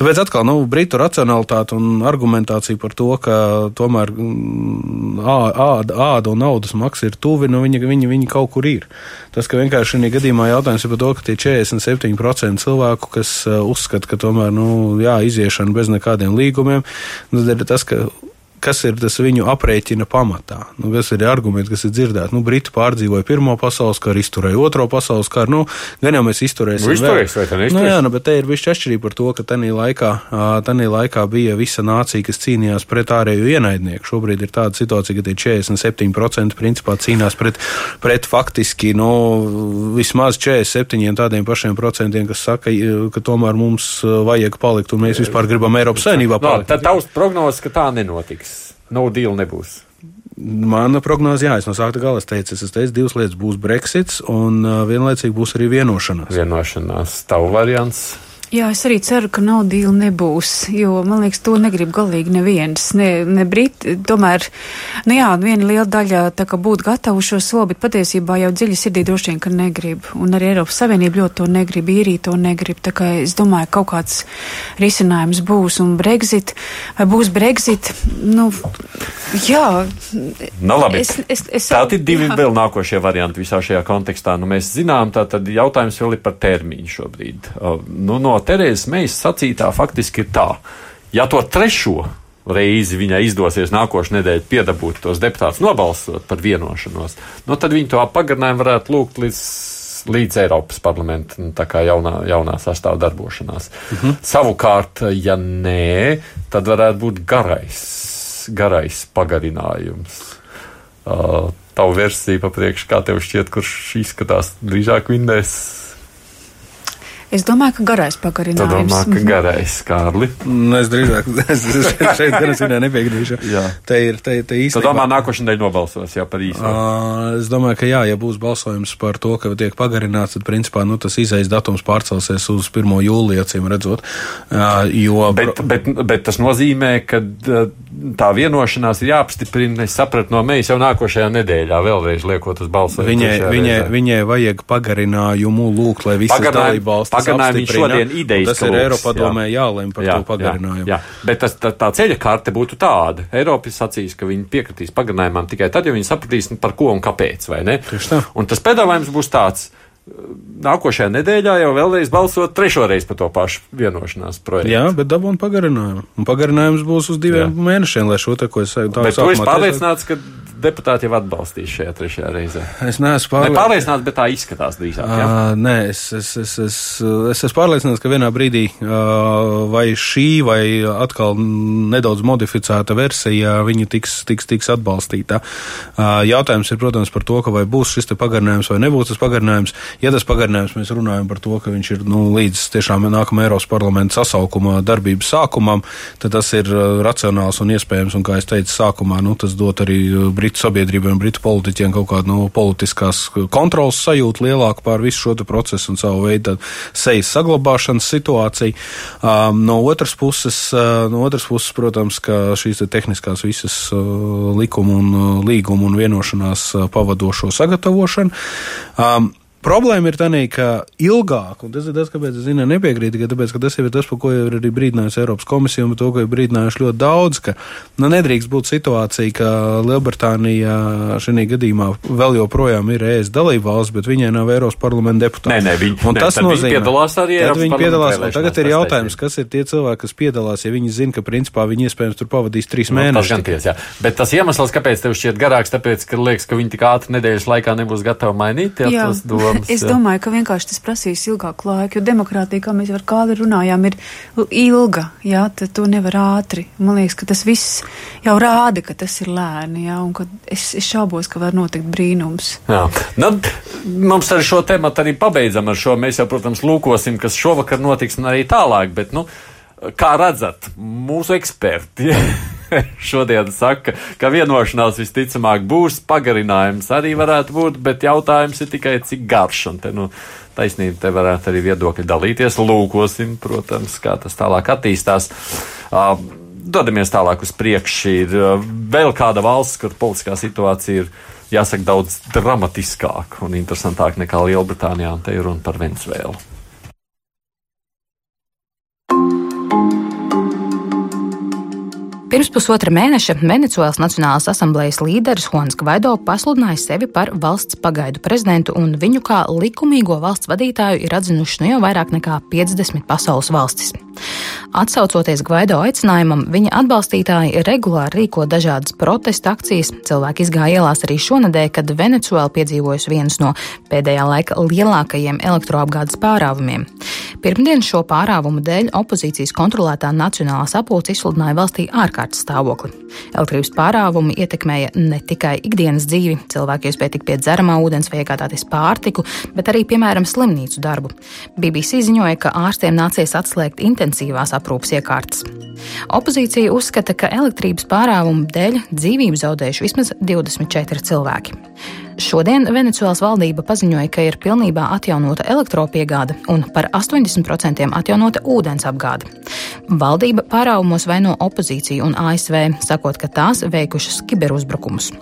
Tāpēc atkal nu, Britu racionalitāte un argumentācija par to, ka tomēr āda, āda un naudas maksa ir tuvi, nu, viņi, viņi, viņi kaut kur ir. Tas, ka vienkārši šajā gadījumā jautājums ir par to, ka tie 47% cilvēku, kas uh, uzskata, ka tomēr, nu, jā, iziešana bez nekādiem līgumiem, nu, tad ir tas, ka kas ir tas viņu aprēķina pamatā. Nu, kas ir argumenti, kas ir dzirdēti? Nu, Briti pārdzīvoja Pirmo pasaules karu, izturēja Otro pasaules karu. Nu, gan jau mēs izturēsim.
Nu, izturēs, vai
nu, jā, nu, bet te ir bišķi atšķirība par to, ka tanī laikā, tanī laikā bija visa nācija, kas cīnījās pret ārēju ienaidnieku. Šobrīd ir tāda situācija, ka tie 47% principā cīnās pret, pret faktiski, nu, vismaz 47 tādiem pašiem procentiem, kas saka, ka tomēr mums vajag palikt un mēs vispār gribam Eiropas saimnībā palikt.
No, tad tavs prognozes, ka tā nenotiks no deal nebūs.
Mana prognoze, jā, es no sākta gala teicu, es teicu, divas lietas būs Brexits un vienlaicīgi būs arī vienošanās.
Vienošanās, tavu variants.
Jā, es arī ceru, ka nav dīla nebūs, jo man liekas, to negrib galīgi neviens. Ne, ne Briti, tomēr, nu jā, viena liela daļa tā kā būtu gatava šo soli, bet patiesībā jau dziļi sirdī droši vien, ka negrib. Un arī Eiropas Savienība ļoti to negrib, īrija to negrib. Tā kā es domāju, kaut kāds risinājums būs. Un Brexit, vai būs Brexit, nu, jā.
Nu, labi. Es, es, es, tā ir divi jā. vēl nākošie varianti visā šajā kontekstā. Nu, mēs zinām, tā tad jautājums vēl ir par termiņu šobrīd. Uh, nu, no Terēzes Meijas sacītā faktiski ir tā, ja to trešo reizi viņai izdosies nākošais nedēļa piedabūt tos deputātus nobalsot par vienošanos, nu, tad viņi to pagarinājumu varētu lūgt līdz, līdz Eiropas parlamenta nu, jaunā, jaunā sastāvā darbošanās. Uh mhm. -huh. Savukārt, ja nē, tad varētu būt garais, garais pagarinājums. Uh, Tavu versiju papriekš, kā tev šķiet, kurš izskatās drīzāk vinnēs
Es domāju, ka garais pagarinājums.
domā, ka garais, Kārli.
Nu, es drīzāk es šeit, es viņai nepiekrīšu.
Jā.
Te ir, te, te īstenībā.
domā, nākošais nedēļa nobalsos jau par īstu.
Ā, Es domāju, ka jā, ja būs balsojums par to, ka tiek pagarināts, tad principā nu, tas izejas datums pārcelsies uz 1. jūliju, acīm redzot. Ā, Jo,
Bet, bet, bet tas nozīmē, ka uh, tā vienošanās ir jāapstiprina. Es sapratu no mēs jau nākošajā nedēļā vēlreiz liekot uz balsojumu.
Viņai, viņai, viņai vajag pagarinājumu lūgt, lai visas
Pagarinājumu-
dalībvalstis
pagarinājumu viņš šodien idejas
Tas ir
lūgs,
Eiropadomē
jā.
jālem par to pagarinājumu.
Jā, jā. Bet tas, tā, tā ceļa karte būtu tāda. Eiropa sacīs, ka viņi piekritīs pagarinājumam tikai tad, ja viņi sapratīs, nu, par ko un kāpēc. vai ne?
Tieši tā.
Un tas piedāvājums būs tāds. Nākošajā nedēļā jau vēlreiz balsot trešo reizi par to pašu vienošanās projektu.
Jā, bet dabūna pagarinājumu. Un pagarinājums būs uz diviem Jā. mēnešiem, lai šo te, ko es tā
Bet tu esi
sākumā teicu.
pārliecināts, ka deputāti jau atbalstīs šajā trešajā reizē.
Es neesmu
Ne
pārliecināts.
pārliecināts, bet tā izskatās drīzāk. Jā?
Uh, nē, es, es, es, es, es esmu pārliecināts, ka vienā brīdī uh, vai šī, vai atkal nedaudz modificēta versija, viņa tiks, tiks, tiks atbalstīta. Uh, jautājums ir, protams, par to, ka vai būs šis te pagarinājums vai nebūs tas pagarinājums. Ja tas pagarinājums mēs runājam par to, ka viņš ir nu, līdz tiešām nākamā Eiropas parlamenta sasaukuma darbības sākumam, tad tas ir uh, racionāls un iespējams, un kā es teicu sākumā, nu, tas dot arī uh, Britu sabiedrībai un Britu politiķiem kaut kādu nu, politiskās kontrolas sajūtu lielāku pār visu šo procesu un savu veidu sejas saglabāšanas situāciju. Um, no otras puses, uh, no otras puses, protams, ka šīs te tehniskās visas uh, likumu un uh, līgumu un vienošanās uh, pavadošo sagatavošanu. Um, Problēma ir tā, ka ilgāk, un tas ir tas, kāpēc es zinu, nepiekrītu, ka, tāpēc, ka tas jau ir tas, par ko jau ir arī brīdinājusi Eiropas komisija, un par to, ko ir brīdinājuši ļoti daudz, ka nu, nedrīkst būt situācija, ka Lielbritānija šajā gadījumā vēl joprojām ir ES dalība valsts, bet viņai nav Eiropas parlamenta deputāti.
Nē, nē, viņi-
un
nē,
tas
tad viņi
nozīmē,
piedalās arī Eiropas
viņi
parlamenta
piedalās, tagad ir
tas
jautājums, kas ir tie cilvēki, kas piedalās, ja viņi zina, ka principā viņi iespējams tur pavadīs trīs
Nu, Tas
mēnešus.
gan tiesa, jā. Bet tas iemesls, kāpēc tev šķiet garāks, tāpēc, ka liekas, ka viņi tik ātri nedēļas laikā nebūs gatavi mainīt jā,
Jā,
tos domas.
es
jā.
domāju, ka vienkārši tas prasīs ilgāku laiku, jo demokrātija, kā mēs ar kādu runājām, ir ilga, jā, tad to nevar ātri. Man liekas, ka tas viss jau rāda, ka tas ir lēni, jā, un ka es, es šaubos, ka var notikt brīnums.
Jā. Nu, mums ar šo tēmu arī pabeidzam ar šo. Mēs jau, protams, lūkosim, kas šovakar notiks un arī tālāk. Bet, nu, kā redzat, mūsu eksperti šodien saka, ka vienošanās visticamāk būs, pagarinājums arī varētu būt, bet jautājums ir tikai cik garš. Un te, nu, taisnība te varētu arī viedokļi dalīties. Lūkosim, protams, kā tas tālāk attīstās. Uh, Dodamies tālāk uz priekšu. Ir uh, vēl kāda valsts, kur politiskā situācija ir jāsaka daudz dramatiskāka un interesantāka nekā Lielbritānijā, un te ir runa par Venezuelu.
Pirms pusotra mēneša Venecuēlas Nacionālās asamblejas līderis Juans Gvaido pasludināja sevi par valsts pagaidu prezidentu, un viņu kā likumīgo valsts vadītāju ir atzinuši nu jau vairāk nekā 50 pasaules valstis. Atsaucoties Gvaido aicinājumam, viņa atbalstītāji regulāri rīko dažādas protesta akcijas. Cilvēki izgāja ielās arī šonadēļ, kad Venecuēla piedzīvojusi vienus no pēdējā laika lielākajiem elektroapgādes pārāvumiem. Pirmdien šo pārāvumu dēļ opozīcijas kontrolētā Nacionālā sapulce izsludināja valstī ārkārtas stāvokli. Elektrības pārāvumi ietekmēja ne tikai ikdienas dzīvi, cilvēki iespēja tikt pie dzeramā ūdens vai iegādāties pārtiku, bet arī, piemēram, slimnīcu darbu. BBC ziņoja, ka ārstiem nācies atslēgt intensīvās aprūpas iekārtas. Opozīcija uzskata, ka elektrības pārāvumu dēļ dzīvību zaudējuši vismaz 24 cilvēki. Šodien Venecijas valdība paziņoja, ka ir pilnībā atjaunota elektropiegāde un par 80% atjaunota ūdens apgāde. Valdība pārāvumos vaino opozīciju un ASV, sakot, ka tās veikušas kiberuzbrukumus.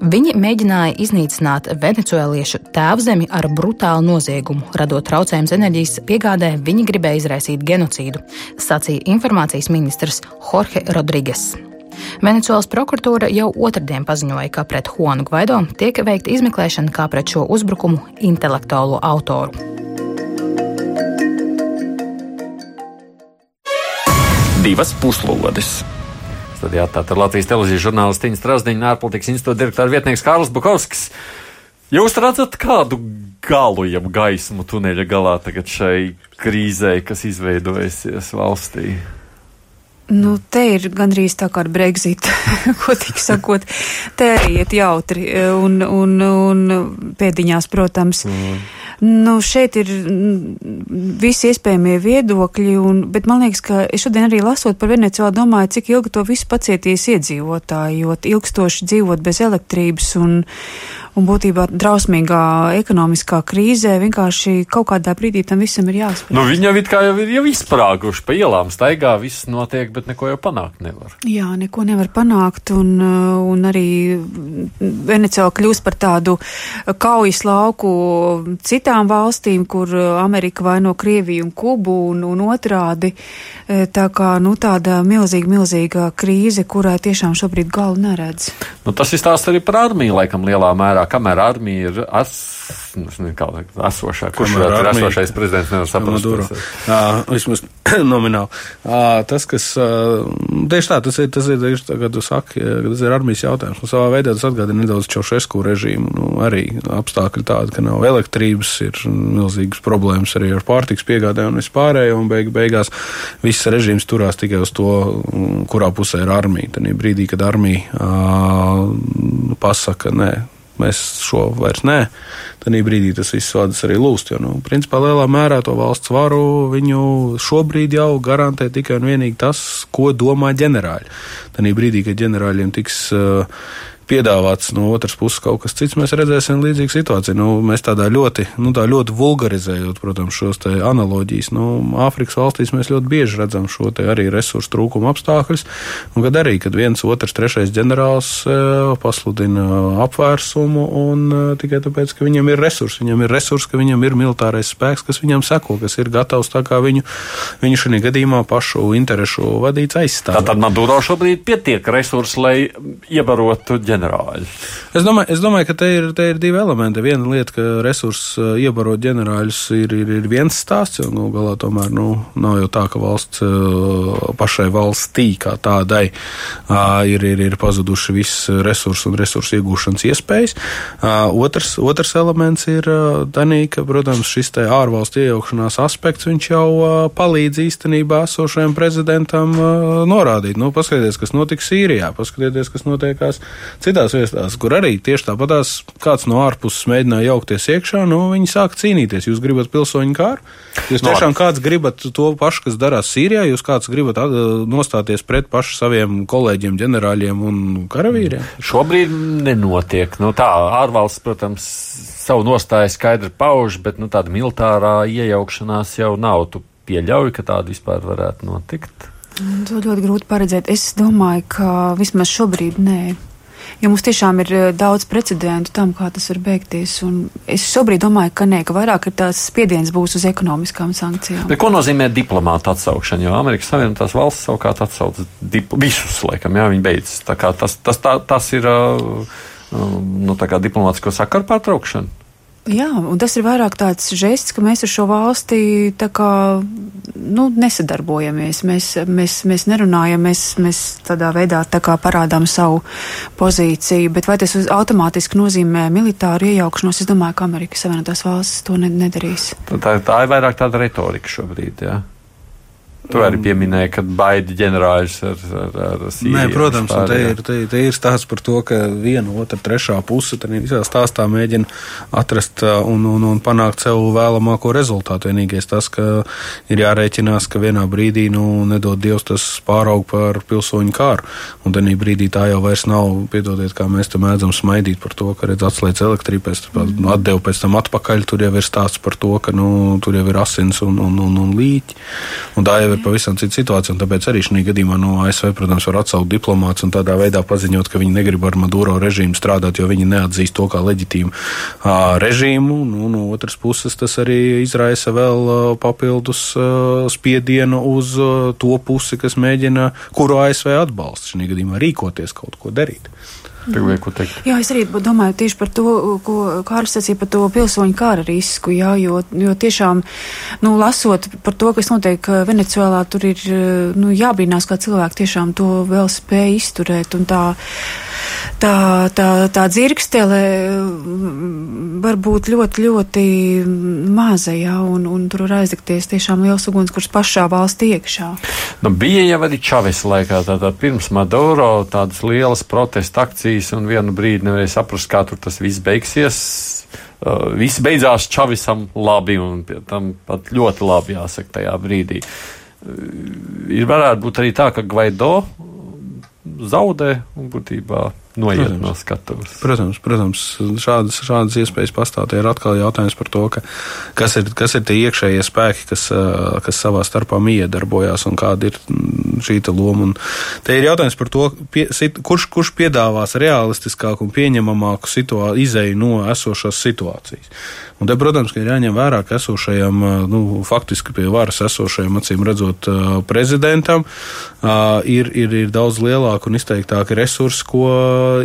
Viņi mēģināja iznīcināt venecuēliešu tēvzemi ar brutālu noziegumu, radot traucējumus enerģijas piegādē. Viņi gribēja izraisīt genocīdu, sacīja informācijas ministrs Jorge Rodrigues. Venecijas prokuratūra jau otrdien paziņoja, ka pret Juanu Gvaido tiek veikta izmeklēšana kā pret šo uzbrukumu intelektuālo autoru.
Divas puslodes!
Studijā tātad Latvijas televīzijas žurnālists Tīns Strasdiņš, ārpolitikas institūta direktora vietnieks Kārls Bukovskis. Jūs redzat kādu galu, jeb gaismu tuneļa galā tagad šai krīzē, kas izveidojusies valstī?
Nu, te ir gandrīz tā kā ar Brexit, ko tik sakot. Te arī iet jautri un, un, un pēdiņās, protams. Mm. Nu, šeit ir mm, visi iespējamie viedokļi, un, bet man liekas, ka es šodien arī lasot par Venecijā domāju, cik ilgi to visu pacietīs iedzīvotāji, jo ilgstoši dzīvot bez elektrības un, un būtībā drausmīgā ekonomiskā krīzē vienkārši kaut kādā brīdī tam visam ir jāspēj.
Nu, viņi jau it kā jau ir jau izsprāguši pa ielām, staigā, viss notiek, bet neko jau panākt nevar.
Jā, neko nevar panākt, un, un arī Venecija kļūst par tādu kaujas lauku citām valstīm, kur Amerika vaino Krieviju un Kubu un, un otrādi. Tā kā, nu, tāda milzīga, milzīga krīze, kurai tiešām šobrīd galu neredz.
Nu, tas ir stāsts arī par armiju, laikam, lielā mērā kamēr armija ir as, nu, nezinu, kā, esošā, kurš varētu ir esošais prezidents, nevar saprast.
Jā, vismaz nomināli. À, tas, kas, tieši tā, tas ir, tas ir, tieši tā, kā tu saki, tas ir armijas jautājums. Un savā veidā tas atgādina nedaudz Čaušesku režīmu. Nu, arī apstākļi tādi, ka nav elektrības, ir milzīgas problēmas arī ar pārtiks piegādēm un vispārējo, un beig, beigās viss režīms turās tikai uz to, kurā pusē ir armija. Tad brīdī, kad armija uh, pasaka, nē, mēs šo vairs nē, tad brīdī tas viss vadas arī lūst. Jo, nu, principā lielā mērā to valsts varu viņu šobrīd jau garantē tikai un vienīgi tas, ko domā ģenerāļi. Tad brīdī, kad ģenerāļiem tiks uh, piedāvāts no otras puses kaut kas cits, mēs redzēsim līdzīgu situāciju. Nu, mēs tādā ļoti, nu, tā ļoti vulgarizējot, protams, šos te analoģijas. Nu, Āfrikas valstīs mēs ļoti bieži redzam šo te arī resursu trūkumu apstākļus, un kad arī, kad viens, otrs, trešais ģenerālis e, pasludina apvērsumu, un e, tikai tāpēc, ka viņam ir resursi, viņam ir resursi, ka viņam ir militārais spēks, kas viņam seko, kas ir gatavs tā kā viņu, viņu šajā gadījumā pašu interešu vadīts aizstāvēt.
Tātad Maduro šobrīd pietiek resursi, lai iebarotu ģenerāli ģenerāļus?
Es domāju, es domāju ka te ir, te ir divi elementi. Viena lieta, ka resursus uh, iebarot ģenerāļus ir, ir, ir viens stāsts, jo nu, galā tomēr nu, nav jau tā, ka valsts uh, pašai valstī kā tādai ir, ir, ir pazuduši viss resursu un resursu iegūšanas iespējas. Otrs, otrs elements ir tanī, ka, protams, šis te ārvalstu iejaukšanās aspekts viņš jau palīdz īstenībā esošajam prezidentam norādīt. Nu, paskatieties, kas notika Sīrijā, paskatieties, kas notiekās citās vietās, kur arī tieši tāpatās kāds no ārpuses mēģināja jaukties iekšā, nu, viņi sāk cīnīties. Jūs gribat pilsoņu kāru? Jūs no. tiešām kāds gribat to pašu, kas darās Sīrijā, jūs kāds gribat nostāties pret pašu saviem kolēģiem, ģenerāļiem un karavīriem?
Šobrīd nenotiek. Nu, tā ārvalsts, protams, savu nostāju skaidri pauž, bet nu, tāda militārā iejaukšanās jau nav. Tu pieļauj, ka tāda vispār varētu notikt?
To ļoti grūti paredzēt. Es domāju, ka vismaz šobrīd nē jo mums tiešām ir eh, daudz precedentu tam, kā tas var beigties. Es šobrīd domāju, ka nē, ka vairāk ir tās spiediens būs uz ekonomiskām sankcijām.
Bet ko nozīmē diplomāta atsaukšana? Jo Amerikas Savienotās valsts savukārt atsauc visus, laikam, jā, viņi beidz. Tā kā tas, tas, tā, tas ir uh, nu, diplomātsko sakaru pārtraukšana.
Jā, un tas ir vairāk tāds žests, ka mēs ar šo valsti tā kā, nu, nesadarbojamies. Mēs, mēs, mēs nerunājam, mēs, mēs tādā veidā tā kā parādām savu pozīciju, bet vai tas automātiski nozīmē militāru iejaukšanos? Es domāju, ka Amerikas Savienotās valstis to nedarīs.
Tā, tā ir vairāk tāda retorika šobrīd, jā. Tu arī pieminēji, ka baidi ģenerāļus ar, ar, ar Sīriju.
Nē, protams, un te ir, te, te ir stāsts par to, ka viena, otra, trešā puse tad visā stāstā mēģina atrast un, un, un panākt sev vēlamāko rezultātu. Vienīgais tas, ka ir jārēķinās, ka vienā brīdī, nu, nedod Dievs, tas pāraug par pilsoņu kāru. Un tenī brīdī tā jau vairs nav, piedodiet, kā mēs te mēdzam smaidīt par to, ka redz atslēdz elektrību, pēc mm. atdevu pēc tam atpakaļ. Tur jau ir stāsts par to, ka, nu, tur jau ir asins un, un, un, un līķi. Un tā jau ir pavisam cita situācija. Tāpēc arī šajā gadījumā no ASV, protams, var atsaukt diplomāts un tādā veidā paziņot, ka viņi negrib ar Maduro režīmu strādāt, jo viņi neatzīst to kā leģitīmu režīmu. Nu, no otras puses, tas arī izraisa vēl papildus spiedienu uz to pusi, kas mēģina, kuru ASV atbalsta šajā gadījumā rīkoties, kaut ko darīt.
Gribēju ko teikt.
Jā, es arī domāju tieši par to, ko Kārlis sacīja par to pilsoņu kara risku, jā, jo, jo tiešām, nu, lasot par to, kas notiek Venecuēlā, tur ir, nu, jābrīnās, kā cilvēki tiešām to vēl spēja izturēt un tā, tā, tā, tā dzirkstele var būt ļoti, ļoti maza, jā, un, un tur var aizdegties tiešām liels uguns, kurš pašā valstī iekšā.
Nu, bija jau arī Čavis laikā, tātad pirms Maduro tādas lielas protesta akcijas bijis, un vienu brīdi nevarēja saprast, kā tur tas viss beigsies. uh, viss beidzās Čavisam labi un tam pat ļoti labi jāsaka tajā brīdī. Uh, ir varētu būt arī tā, ka Gvaido zaudē un būtībā noiet protams. no skatuves.
Protams, protams šādas, šādas iespējas pastāv. Tie ir atkal jautājums par to, ka, kas, ir, kas ir tie iekšējie spēki, kas, kas savā starpā miedarbojās un kāda ir mm, šī loma. Un te ir jautājums par to, pie, kurš, kurš piedāvās realistiskāku un pieņemamāku situā, izēju no esošās situācijas. Un te, protams, ir jāņem vērā, ka esošajam, nu, faktiski pie varas esošajam, acīm redzot, prezidentam ir, ir, ir daudz lielāki un izteiktāki resursi, ko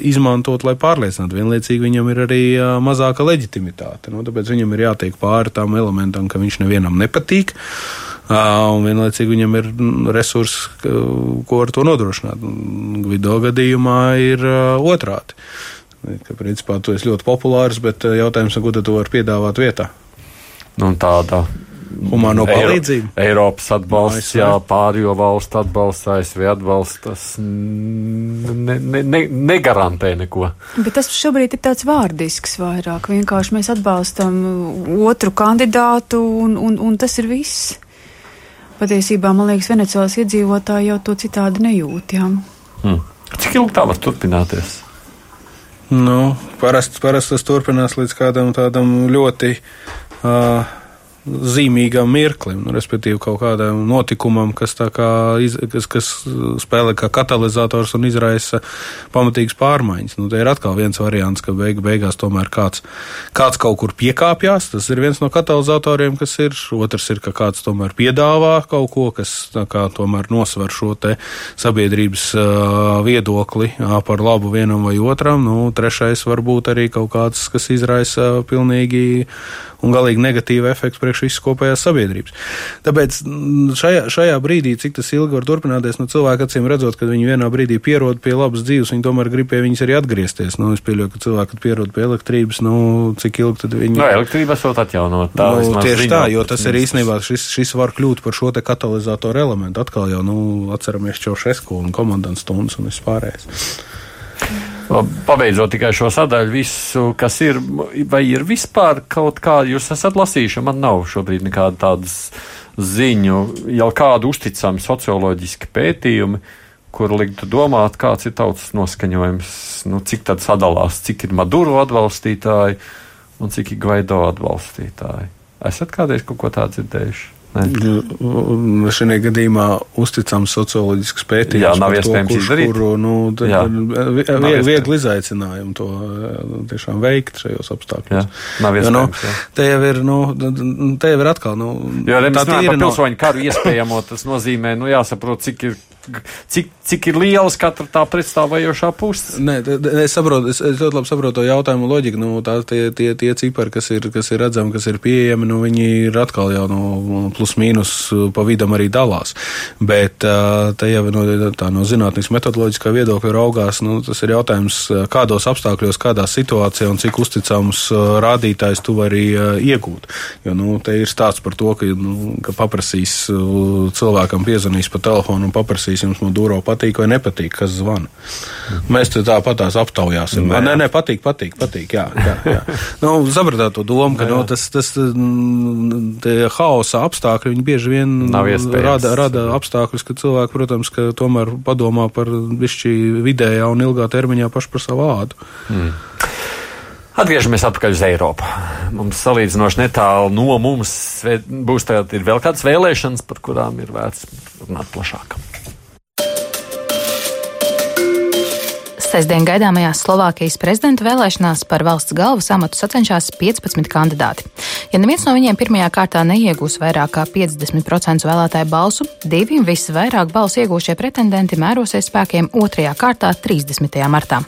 izmantot, lai pārliecinātu. Vienlaicīgi viņam ir arī mazāka leģitimitāte. Nu, tāpēc viņam ir jātiek pāri tam elementam, ka viņš nevienam nepatīk. Un vienlaicīgi viņam ir resursi, ko ar to nodrošināt. Gvido gadījumā ir otrādi. Ka, principā, tu esi ļoti populārs, bet jautājums, ko tu vari piedāvāt vietā?
Nu, tāda
humāno palīdzību.
Eiropas atbalsts, jā, pārējo valstu atbalsts, ASV atbalsts, tas ne, ne, ne, negarantē neko.
Bet tas šobrīd ir tāds vārdisks vairāk. Vienkārši mēs atbalstam otru kandidātu un, un, un tas ir viss. Patiesībā, man liekas, Venecijas iedzīvotāji jau to citādi nejūt. Jā.
Hmm. Cik ilgi tā var turpināties?
Nu, parasti parast tas turpinās līdz kādam tādam ļoti uh, zīmīgam mirklim, nu, respektīvi kaut kādam notikumam, kas, iz, kas, kas spēlē kā katalizators un izraisa pamatīgas pārmaiņas. Nu, te ir atkal viens variants, ka beig, beigās tomēr kāds, kāds kaut kur piekāpjas. Tas ir viens no katalizatoriem, kas ir. Otrs ir, ka kāds tomēr piedāvā kaut ko, kas kā, tomēr nosver šo sabiedrības uh, viedokli uh, par labu vienam vai otram. Nu, trešais var būt arī kaut kāds, kas izraisa pilnīgi un galīgi negatīvu efektu priekš visas kopējās sabiedrības. Tāpēc mm, šajā, šajā brīdī, cik tas ilgi var turpināties, nu, cilvēki acīm redzot, ka viņi vienā brīdī pierod pie labas dzīves, viņi tomēr grib pie viņas arī atgriezties. Nu, es pieļauju, ka cilvēki, kad pierod pie elektrības, nu, cik ilgi tad viņi.
No, nu, elektrība esot atjaunot.
Tā, nu, tieši tā, jo tas ir īstenībā šis, šis var kļūt par šo te katalizatoru elementu. Atkal jau, nu, atceramies Čaušesku un komandants stundas un vispārējais.
Pabeidzot tikai šo sadaļu, visu, kas ir, vai ir vispār kaut kā, jūs esat lasījuši, man nav šobrīd nekāda tādas ziņu, jau kādu uzticami socioloģiski pētījumi, kur liktu domāt, kāds ir tautas noskaņojums, nu, cik tad sadalās, cik ir Maduro atbalstītāji un cik ir Gvaido atbalstītāji. Esat kādreiz kaut ko tādu dzirdējuši?
Šajā gadījumā uzticams socioloģisks pētījums. Jā,
nav iespējams to, kurš, izdarīt. Kuru,
nu, viegli, viegli izaicinājumu to tiešām veikt šajos apstākļos. Jā,
nav iespējams.
Ja, nu, te jau ir, nu, te jau ir atkal, nu,
jo, tā ir. Pilsoņu karu iespējamo tas nozīmē, nu, jāsaprot, cik ir cik, cik ir lielas katra tā pretstāvējošā puse.
Nē, es saprotu, es, es ļoti labi saprotu to jautājumu loģiku. Nu, tā, tie, tie, tie cipari, kas ir, kas ir redzami, kas ir pieejami, nu, viņi ir atkal jau no plus mīnus pa vidam arī dalās. Bet te jau no, tā, no zinātniskas metodoloģiskā viedokļa raugās, nu, tas ir jautājums, kādos apstākļos, kādā situācijā un cik uzticams rādītājs tu vari iegūt. Jo, nu, te ir stāsts par to, ka, nu, ka paprasīs cilvēkam piezvanīs pa telefonu un paprasīs prasīs, jums Maduro patīk vai nepatīk, kas zvana. Mēs te tāpat tās aptaujāsim. Nē, nē, nē, patīk, patīk, patīk. Jā, jā, jā. nu, sapratāt to domu, ka no, tas, tas mm, haosa apstākļi, viņi bieži vien rada, rada apstākļus, ka cilvēki, protams, ka tomēr padomā par višķi vidējā un ilgā termiņā paši par savu ādu. Mm.
Atgriežamies atpakaļ uz Eiropu. Mums salīdzinoši netālu no mums būs vēl kādas vēlēšanas, par kurām ir vērts runāt plašāk.
Sestdien gaidāmajās Slovākijas prezidenta vēlēšanās par valsts galvas amatu sacenšas 15 kandidāti. Ja neviens no viņiem pirmajā kārtā neiegūs vairāk kā 50% vēlētāju balsu, divi visvairāk balsu iegūšie pretendenti mērosies spēkiem otrajā kārtā 30. martā.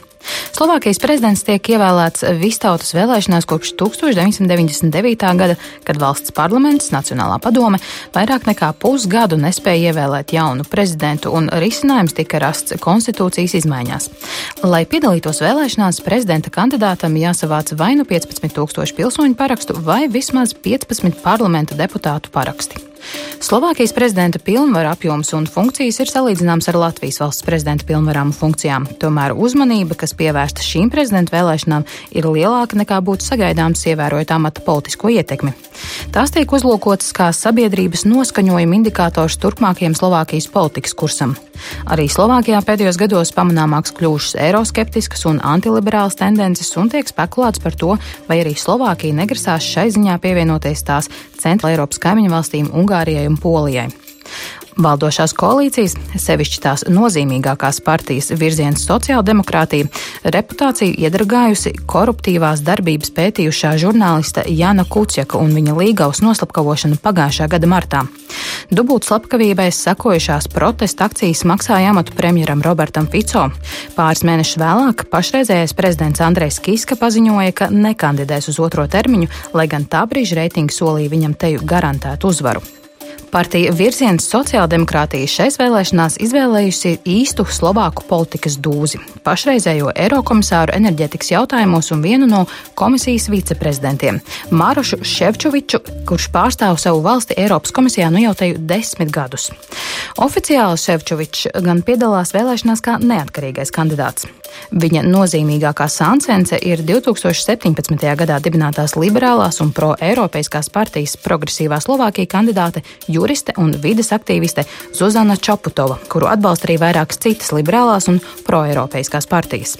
Slovākijas prezidents tiek ievēlēts vistautas vēlēšanās kopš 1999. gada, kad valsts parlaments, Nacionālā padome, vairāk nekā pusgadu nespēja ievēlēt jaunu prezidentu, un risinājums tika rasts konstitūcijas izmaiņās. Lai piedalītos vēlēšanās, prezidenta kandidātam jāsavāc vai nu 15 tūkstoši pilsoņu parakstu, vai vismaz 15 parlamenta deputātu paraksti. Slovākijas prezidenta pilnvaru apjoms un funkcijas ir salīdzināms ar Latvijas valsts prezidenta pilnvarām un funkcijām. Tomēr uzmanība, kas pievērsta šīm prezidenta vēlēšanām, ir lielāka nekā būtu sagaidāms, ievērojot amata politisko ietekmi. Tās tiek uzlūkotas kā sabiedrības noskaņojuma indikators turpmākajam Slovākijas politikas kursam. Arī Slovākijā pēdējos gados pamanāmāks kļuvušas eiroskeptiskas un antiliberālas tendences un tiek spekulēts par to, vai arī Slovākija negrasās šai ziņā pievienoties tās centrāla Eiropas kaimiņu valstīm Ungārijai un Polijai. Valdošās koalīcijas, sevišķi tās nozīmīgākās partijas virziens sociāldemokrātija, reputāciju iedragājusi koruptīvās darbības pētījušā žurnālista Jana Kuciaka un viņa līgavas noslapkavošana pagājušā gada martā. Dubult slepkavībai sekojušās protesta akcijas maksāja amatu premjeram Robertam Fico. Pāris mēnešus vēlāk pašreizējais prezidents Andrejs Kiska paziņoja, ka nekandidēs uz otro termiņu, lai gan tā brīža reitingi solīja viņam teju garantētu uzvaru. Partija virziens sociāldemokrātija šais vēlēšanās izvēlējusi īstu slovāku politikas dūzi - pašreizējo Eirokomisāru enerģetikas jautājumos un vienu no komisijas viceprezidentiem - Mārušu Ševčoviču, kurš pārstāv savu valsti Eiropas komisijā nu jau teju desmit gadus. Oficiāli Ševčovičs gan piedalās vēlēšanās kā neatkarīgais kandidāts. Viņa nozīmīgākā sāncence ir 2017. gadā dibinātās liberālās un pro-eiropeiskās partijas progresīvā Slovākija kandidāte juriste un vides aktīviste Zuzana Čaputova, kuru atbalsta arī vairākas citas liberālās un pro-eiropeiskās partijas.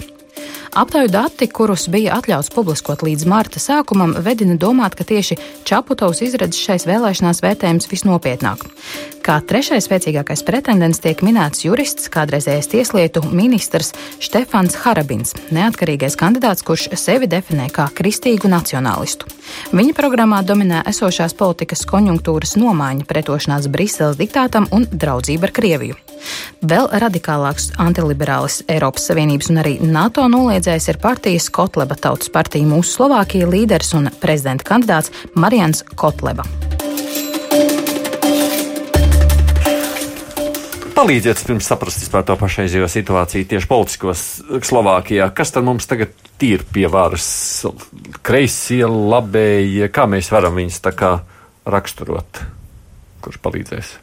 Aptauju dati, kurus bija atļauts publiskot līdz marta sākumam, vedina domāt, ka tieši Čaputovs izredzes šais vēlēšanās vērtējums visnopietnāk. Kā trešais spēcīgākais pretendents tiek minēts jurists, kādreizējais tieslietu ministrs Štefans Harabins, neatkarīgais kandidāts, kurš sevi definē kā kristīgu nacionālistu. Viņa programmā dominē esošās politikas konjunktūras nomaiņa, pretošanās Briseles diktātam un draudzība ar Krieviju. Vēl radikālāks antiliberālis Eiropas Savienības un arī NATO noliedzējs ir partijas Kotleba Tautas partija Mūsu Slovākija līderis un prezidenta kandidāts Marians Kotleba.
Palīdziet pirms saprast to pašreizējo situāciju tieši politiskos Slovākijā. Kas tad mums tagad ir pie varas? Kreisie, labējie, kā mēs varam viņus tā kā raksturot? Kurš palīdzēs?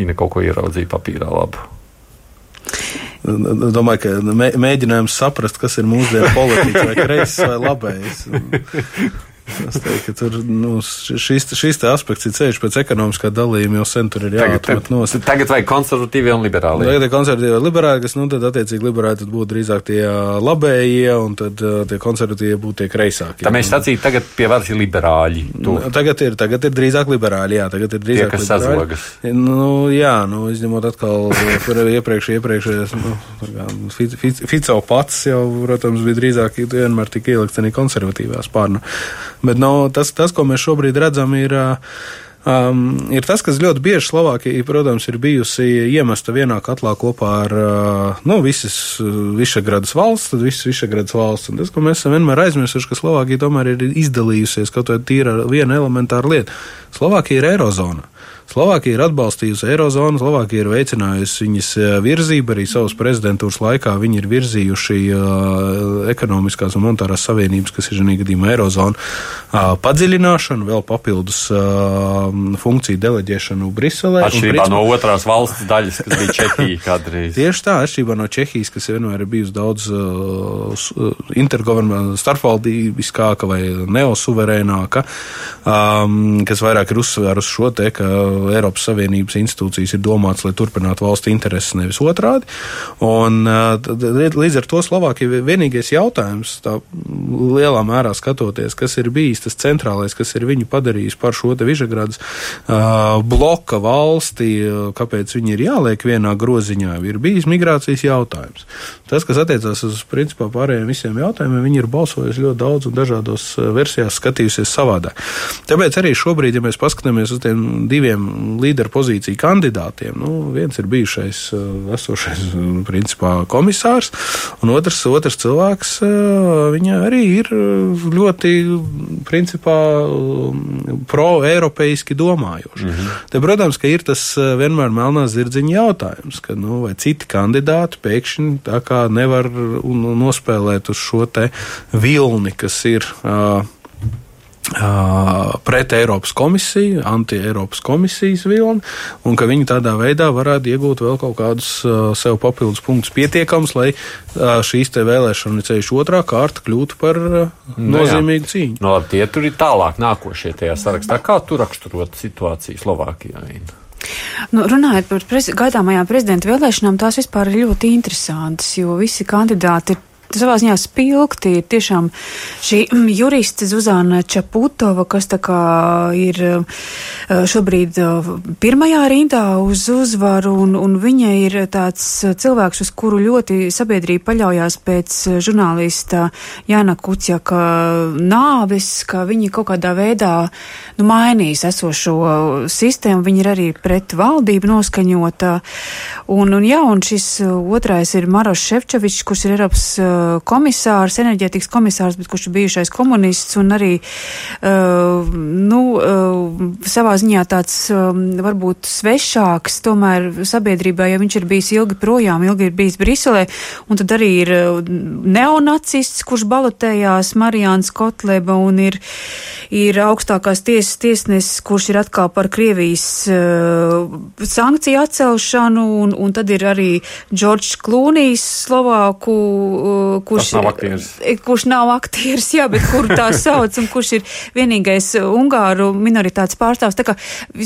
Ina kaut ko ieraudzīja papīrā labu.
Domāju, ka mēģinājums saprast, kas ir mūsdienu politiķis, vai kreisis vai labējs. Es teiktu, ka tur nu, šis, šis aspekts ir ceļš pēc ekonomiskā dalījuma, jau sen tur ir jāatmet nost.
Tagad vajag konservatīvie un liberāli.
Tagad ir konservatīvie un liberāli, kas, nu, tad attiecīgi liberāli tad būtu drīzāk tie labējie, un tad tie konservatīvie būtu tie kreisākie.
Tā mēs sacītu, tagad pie varas ir liberāļi. Tu.
Tagad ir, tagad ir drīzāk liberāļi, jā, tagad ir drīzāk
tie, kas
liberāļi.
sazogas.
Nu, jā, nu, izņemot atkal, kur iepriekš, iepriekšējais, nu, Fico pats jau, protams, bija drīzāk vienmēr tik ielikts arī konservatīvā spārna. Bet nu, tas, tas, ko mēs šobrīd redzam, ir. Um, ir tas, kas ļoti bieži Slovākija, protams, ir bijusi iemesta vienā katlā kopā ar uh, nu, visas Višegradas valsts, tad visas Višegradas valsts. Un tas, ko mēs esam vienmēr aizmirsuši, ka Slovākija tomēr ir izdalījusies kaut vai tīra viena elementāra lieta. Slovākija ir Eirozona. Slovākija ir atbalstījusi Eirozonu, Slovākija ir veicinājusi viņas virzību, arī savas prezidentūras laikā viņi ir virzījuši uh, ekonomiskās un monetārās savienības, kas ir šī gadījumā Eirozona, uh, padziļināšanu, vēl papildus funkciju deleģēšanu Briselē.
Atšķirībā no otrās valsts daļas, kas bija Čehija kādreiz.
Tieši tā, atšķirībā no Čehijas, kas vienmēr ir bijusi daudz intergovernmentāla starpvaldībiskāka vai neosuverēnāka, kas vairāk ir uzsvērusi šo te, ka Eiropas Savienības institūcijas ir domāts, lai turpinātu valsts intereses, nevis otrādi. Un, līdz ar to Slovākija vienīgais jautājums, tā lielā mērā skatoties, kas ir bijis tas centrālais, kas ir viņu padarījis par šo te Vižagradas uh, bloka valsti, kāpēc viņi ir jāliek vienā groziņā, ir bijis migrācijas jautājums. Tas, kas attiecās uz principā pārējiem visiem jautājumiem, viņi ir balsojuši ļoti daudz un dažādos versijās skatījusies savādāk. Tāpēc arī šobrīd, ja mēs paskatāmies uz tiem diviem līderu pozīciju kandidātiem. Nu, viens ir bijušais uh, esošais uh, principā, komisārs, un otrs, otrs cilvēks uh, arī ir ļoti principā, um, pro-eiropeiski domājošs. Mm -hmm. Te, protams, ka ir tas vienmēr melnās zirdziņa jautājums, ka nu, vai citi kandidāti pēkšņi tā kā nevar nospēlēt uz šo te vilni, kas ir. Uh, pret Eiropas komisiju, anti-Eiropas komisijas vilni, un ka viņi tādā veidā varētu iegūt vēl kaut kādus sev papildus punktus pietiekams, lai šīs te vēlēšana ceļš otrā kārta kļūtu par nozīmīgu
nu,
cīņu.
No, tie tur ir tālāk nākošie tajā sarakstā. Kā tu raksturot situāciju Slovākijā?
Nu, runājot par prez gaidāmajām prezidenta vēlēšanām, tās vispār ir ļoti interesantas, jo visi kandidāti ir savā ziņā spilgti. Ir tiešām šī mm, juriste Zuzana Čaputova, kas tā kā ir eh, šobrīd eh, pirmajā rindā uz uzvaru, un, un viņa ir tāds cilvēks, uz kuru ļoti sabiedrība paļaujās pēc žurnālista Jāna Kuciaka nāves, ka viņi kaut kādā veidā nu, mainīs esošo sistēmu, viņi ir arī pret valdību noskaņota, un, un jā, un šis otrais ir Maroš Šefčovičs, kurš ir Eiropas komisārs, enerģētikas komisārs, bet kurš ir bijušais komunists un arī, uh, nu, uh, savā ziņā tāds varbūt svešāks tomēr sabiedrībā, jo viņš ir bijis ilgi projām, ilgi ir bijis Briselē, un tad arī ir neonacists, kurš balotējās Marijāns Kotleba un ir, ir augstākās tiesas tiesnesis, kurš ir atkal par Krievijas sankciju atcelšanu, un, un tad ir arī Džordžs Klūnijs, Slovāku
kurš, nav aktieris.
Kurš nav aktieris, jā, bet kuru tā sauc, un kurš ir vienīgais ungāru minoritātes pārstāvs. Tā kā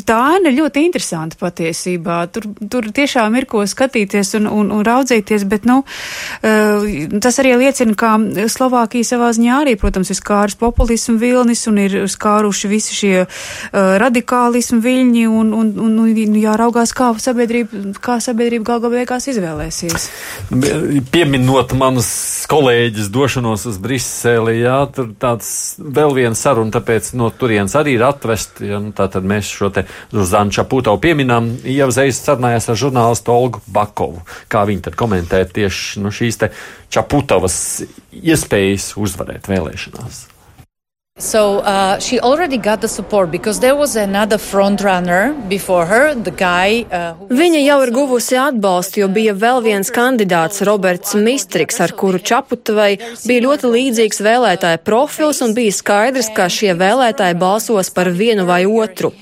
tā aina ir ļoti interesanta patiesībā. Tur, tur tiešām ir ko skatīties un, un, un raudzīties, bet, nu, e, tas arī liecina, ka Slovākija savā ziņā arī, protams, ir skārus populismu vilnis un ir skāruši visi šie uh, radikālismu viļņi un, un, un, un jāraugās, kā sabiedrība, kā sabiedrība gal galā beigās izvēlēsies.
Pieminot manas kolēģis došanos uz Briseli, jā, tur tāds vēl viena saruna, tāpēc no turienes arī ir atvest, ja, nu, tātad mēs šo te Zuzanu Čapūtavu pieminām, jau uzreiz sarunājās ar žurnālistu Olgu Bakovu, kā viņi tad komentē tieši nu, šīs te Čapūtavas iespējas uzvarēt vēlēšanās.
So uh, she already got the support because there was another front runner before her, the guy. Uh,
Viņa jau ir guvusi atbalstu, jo bija vēl viens kandidāts, Roberts Mistriks, ar kuru Čaputavai bija ļoti līdzīgs vēlētāja profils un bija skaidrs, ka šie vēlētāji balsos par vienu vai otru.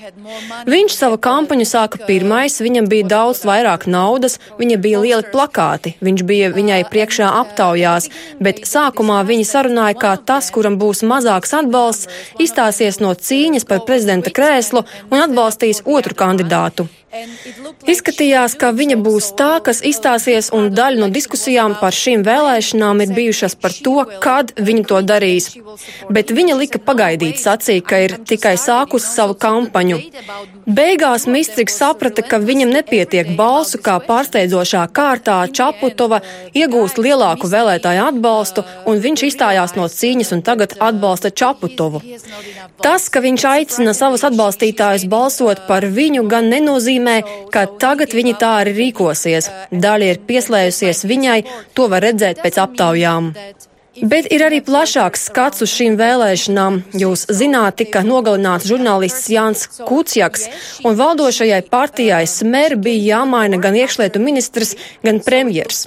Viņš savu kampaņu sāka pirmais, viņam bija daudz vairāk naudas, viņa bija lieli plakāti, viņš bija viņai priekšā aptaujās, bet sākumā viņi sarunāja, kā tas, kuram būs mazāks atbalsts, atbalsts, izstāsies no cīņas par prezidenta krēslu un atbalstīs otru kandidātu. Izskatījās, ka viņa būs tā, kas izstāsies, un daļa no diskusijām par šīm vēlēšanām ir bijušas par to, kad viņa to darīs. Bet viņa lika pagaidīt, sacīja, ka ir tikai sākusi savu kampaņu. Beigās Mistriks saprata, ka viņam nepietiek balsu, kā pārsteidzošā kārtā Čaputova iegūst lielāku vēlētāju atbalstu, un viņš izstājās no cīņas un tagad atbalsta Čaputovu. Tas, ka viņš aicina savus atbalstītājus balsot par viņu, gan nenozīmē, nozīmē, ka tagad viņi tā arī rīkosies. Daļa ir pieslējusies viņai, to var redzēt pēc aptaujām. Bet ir arī plašāks skats uz šīm vēlēšanām. Jūs zināt, tika nogalināts žurnālists Jānis Kuciaks, un valdošajai partijai Smer bija jāmaina gan iekšlietu ministrs, gan premjers.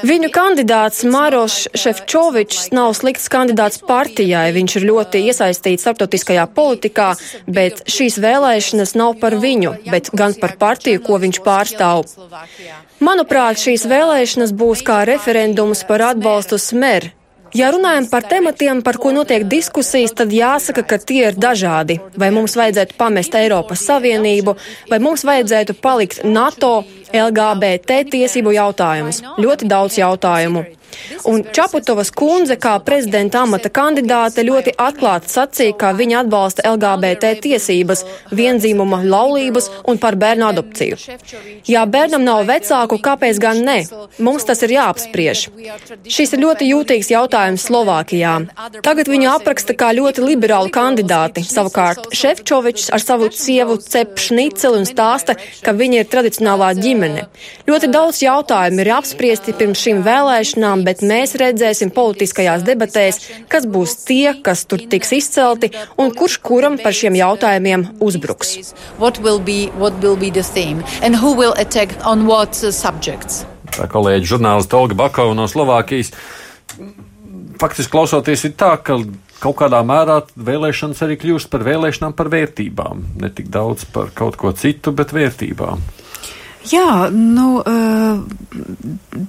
Viņu kandidāts Mārošs Šefčovičs nav slikts kandidāts partijai, viņš ir ļoti iesaistīts starptautiskajā politikā, bet šīs vēlēšanas nav par viņu, bet gan par partiju, ko viņš pārstāv. Manuprāt, šīs vēlēšanas būs kā referendums par atbalstu Smer. Ja runājam par tematiem, par ko notiek diskusijas, tad jāsaka, ka tie ir dažādi. Vai mums vajadzētu pamest Eiropas Savienību, vai mums vajadzētu palikt NATO, LGBT tiesību jautājumus. Ļoti daudz jautājumu. Un Čaputovas kundze, kā prezidenta amata kandidāte, ļoti atklāti sacīja, ka viņa atbalsta LGBT tiesības, vienzīmuma laulības un par bērnu adopciju. Ja bērnam nav vecāku, kāpēc gan ne? Mums tas ir jāapspriež. Šis ir ļoti jūtīgs jautājums Slovākijā. Tagad viņu apraksta kā ļoti liberālu kandidāti. Savukārt Šefčovičs ar savu sievu cep šniceli un stāsta, ka viņa ir tradicionālā ģimene. Ļoti daudz jautājumu ir apspriesti pirms šīm vēlēšanām, bet mēs redzēsim politiskajās debatēs, kas būs tie, kas tur tiks izcelti un kurš kuram par šiem jautājumiem uzbruks. What will be, what will be
Tā kolēģi žurnālisti Olga Bakova no Slovākijas. Faktiski klausoties ir tā, ka kaut kādā mērā vēlēšanas arī kļūst par vēlēšanām par vērtībām. Ne tik daudz par kaut ko citu, bet vērtībām.
Jā, nu, uh,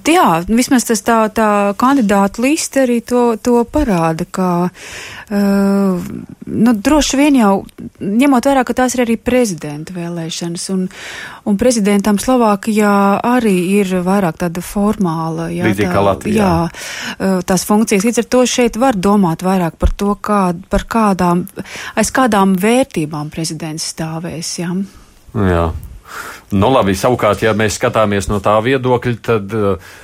jā, vismaz tas tā, tā kandidāta liste arī to, to parāda, ka, uh, nu, droši vien jau, ņemot vērā, ka tās ir arī prezidenta vēlēšanas, un, un prezidentam Slovākijā arī ir vairāk tāda formāla, jā,
Līdzīgi kā Latvijā.
jā, uh, tās funkcijas. Līdz ar to šeit var domāt vairāk par to, kā, par kādām, aiz kādām vērtībām prezidents stāvēs, jā.
Jā. Nu, labi, savukārt, ja mēs skatāmies no tā viedokļa, tad uh,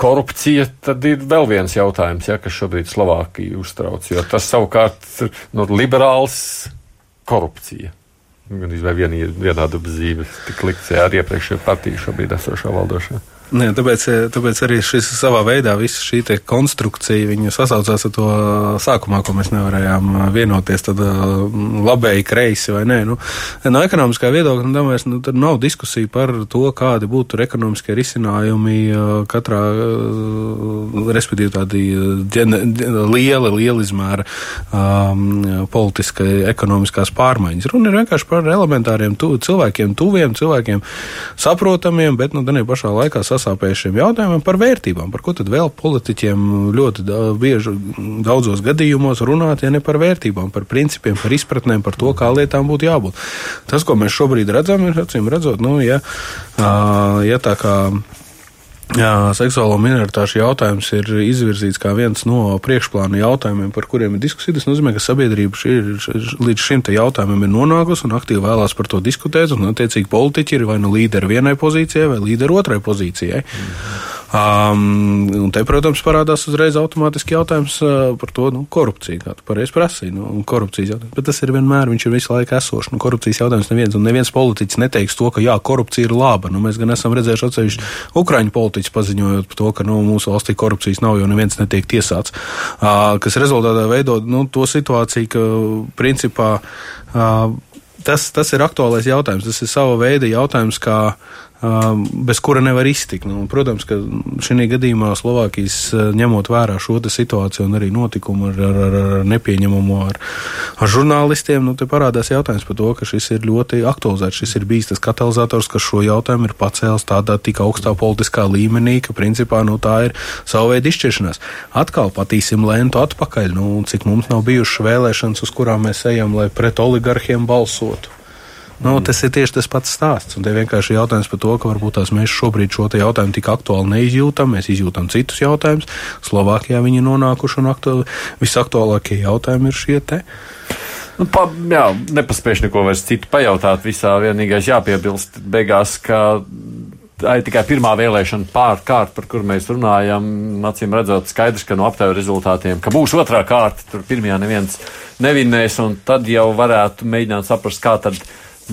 korupcija tad ir vēl viens jautājums, ja, kas šobrīd Slovākiju uztrauc. Jo tas savukārt ir no, liberāls korupcija. Gan vien, vienāda zīme tik likts ar iepriekšējo partiju šobrīd esošo valdošanu.
Nē, tāpēc, tāpēc arī šis savā veidā visa šī konstrukcija sasaucās ar to sākumā, ko mēs nevarējām vienoties, tad labēji kreisi vai nē. Nu, no ekonomiskā viedokļa, nu, domāju, nu, tad nav diskusija par to, kādi būtu ekonomiskie risinājumi katrā, respektīvi tādi ģene, liela, liela izmēra um, politiskai, ekonomiskās pārmaiņas. Runa ir vienkārši par elementāriem tu, cilvēkiem, tuviem cilvēkiem, saprotamiem, bet, nu, pašā laikā sasaucās sasāpējušiem jautājumiem par vērtībām. Par ko tad vēl politiķiem ļoti bieži daudzos gadījumos runāt, ja ne par vērtībām, par principiem, par izpratnēm, par to, kā lietām būtu jābūt. Tas, ko mēs šobrīd redzam, ir acīm redzot, nu, ja, ja tā kā. Jā, seksuālo minoritāšu jautājums ir izvirzīts kā viens no priekšplāna jautājumiem, par kuriem ir diskusija. Tas nozīmē, ka sabiedrība ir, līdz šim jautājumam ir nonākusi un aktīvi vēlās par to diskutēt. Un, attiecīgi, politiķi ir vai nu līderi vienai pozīcijai, vai līderi otrai pozīcijai. Mm. Um, un te, protams, parādās uzreiz automātiski jautājums par to nu, korupciju, kā tu pareizi prasīji. Nu, korupcijas jautājums. Bet tas ir vienmēr, viņš ir visu laiku esošs. Nu, korupcijas jautājums neviens, un neviens politiķis neteiks to, ka jā, korupcija ir laba. Nu, mēs gan esam redzējuši atsevišķi Ukraiņu politiķus paziņojot par to, ka nu, mūsu valstī korupcijas nav, jo neviens netiek tiesāts. Uh, kas rezultātā veido nu, to situāciju, ka principā. Uh, tas, tas ir aktuālais jautājums. Tas ir sava veida jautājums, kā bez kura nevar iztikt. Nu, protams, ka šī gadījumā Slovākijas uh, ņemot vērā šo situāciju un arī notikumu ar, ar, ar, ar nepieņemumu ar, ar žurnālistiem, nu, te parādās jautājums par to, ka šis ir ļoti aktualizēts. Šis ir bijis tas katalizators, kas šo jautājumu ir pacēlis tādā tik augstā politiskā līmenī, ka principā nu, tā ir sava veida izšķiršanās. Atkal patīsim lēntu atpakaļ, nu, cik mums nav bijušas vēlēšanas, uz kurām mēs ejam, lai pret oligarhiem balsotu. Nu, tas ir tieši tas pats stāsts. Un te vienkārši ir jautājums par to, ka varbūt tās mēs šobrīd šo jautājumu tik aktuāli neizjūtam. Mēs izjūtam citus jautājumus. Slovākijā viņi ir nonākuši un aktuāli, visaktuālākie jautājumi ir šie te.
Nu, pa, jā, nepaspējuši neko vairs citu pajautāt. Visā vienīgais jāpiebilst beigās, ka tā ir tikai pirmā vēlēšana pārkārta, par kuru mēs runājam. Acīm redzot, skaidrs, ka no aptaujas rezultātiem, ka būs otrā kārta, tur pirmajā neviens nevinnēs, un tad jau varētu mēģināt saprast, kā tad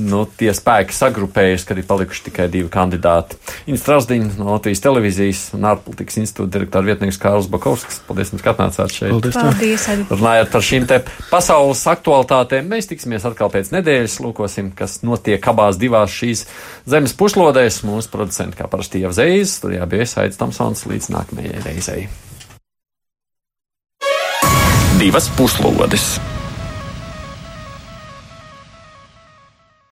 nu, tie spēki sagrupējas, ka ir palikuši tikai divi kandidāti. Inns Strasdiņš no Latvijas televīzijas un ārpolitikas institūta direktora vietnieks Kārls Bakovskis. Paldies, ka atnācāt šeit.
Paldies, Paldies
Runājot par šīm te pasaules aktualitātēm, mēs tiksimies atkal pēc nedēļas, lūkosim, kas notiek abās divās šīs zemes puslodēs. Mūsu producenti, kā parasti, jau zējas, tur jābies Aits Tamsons līdz nākamajai reizei.
Divas puslodes!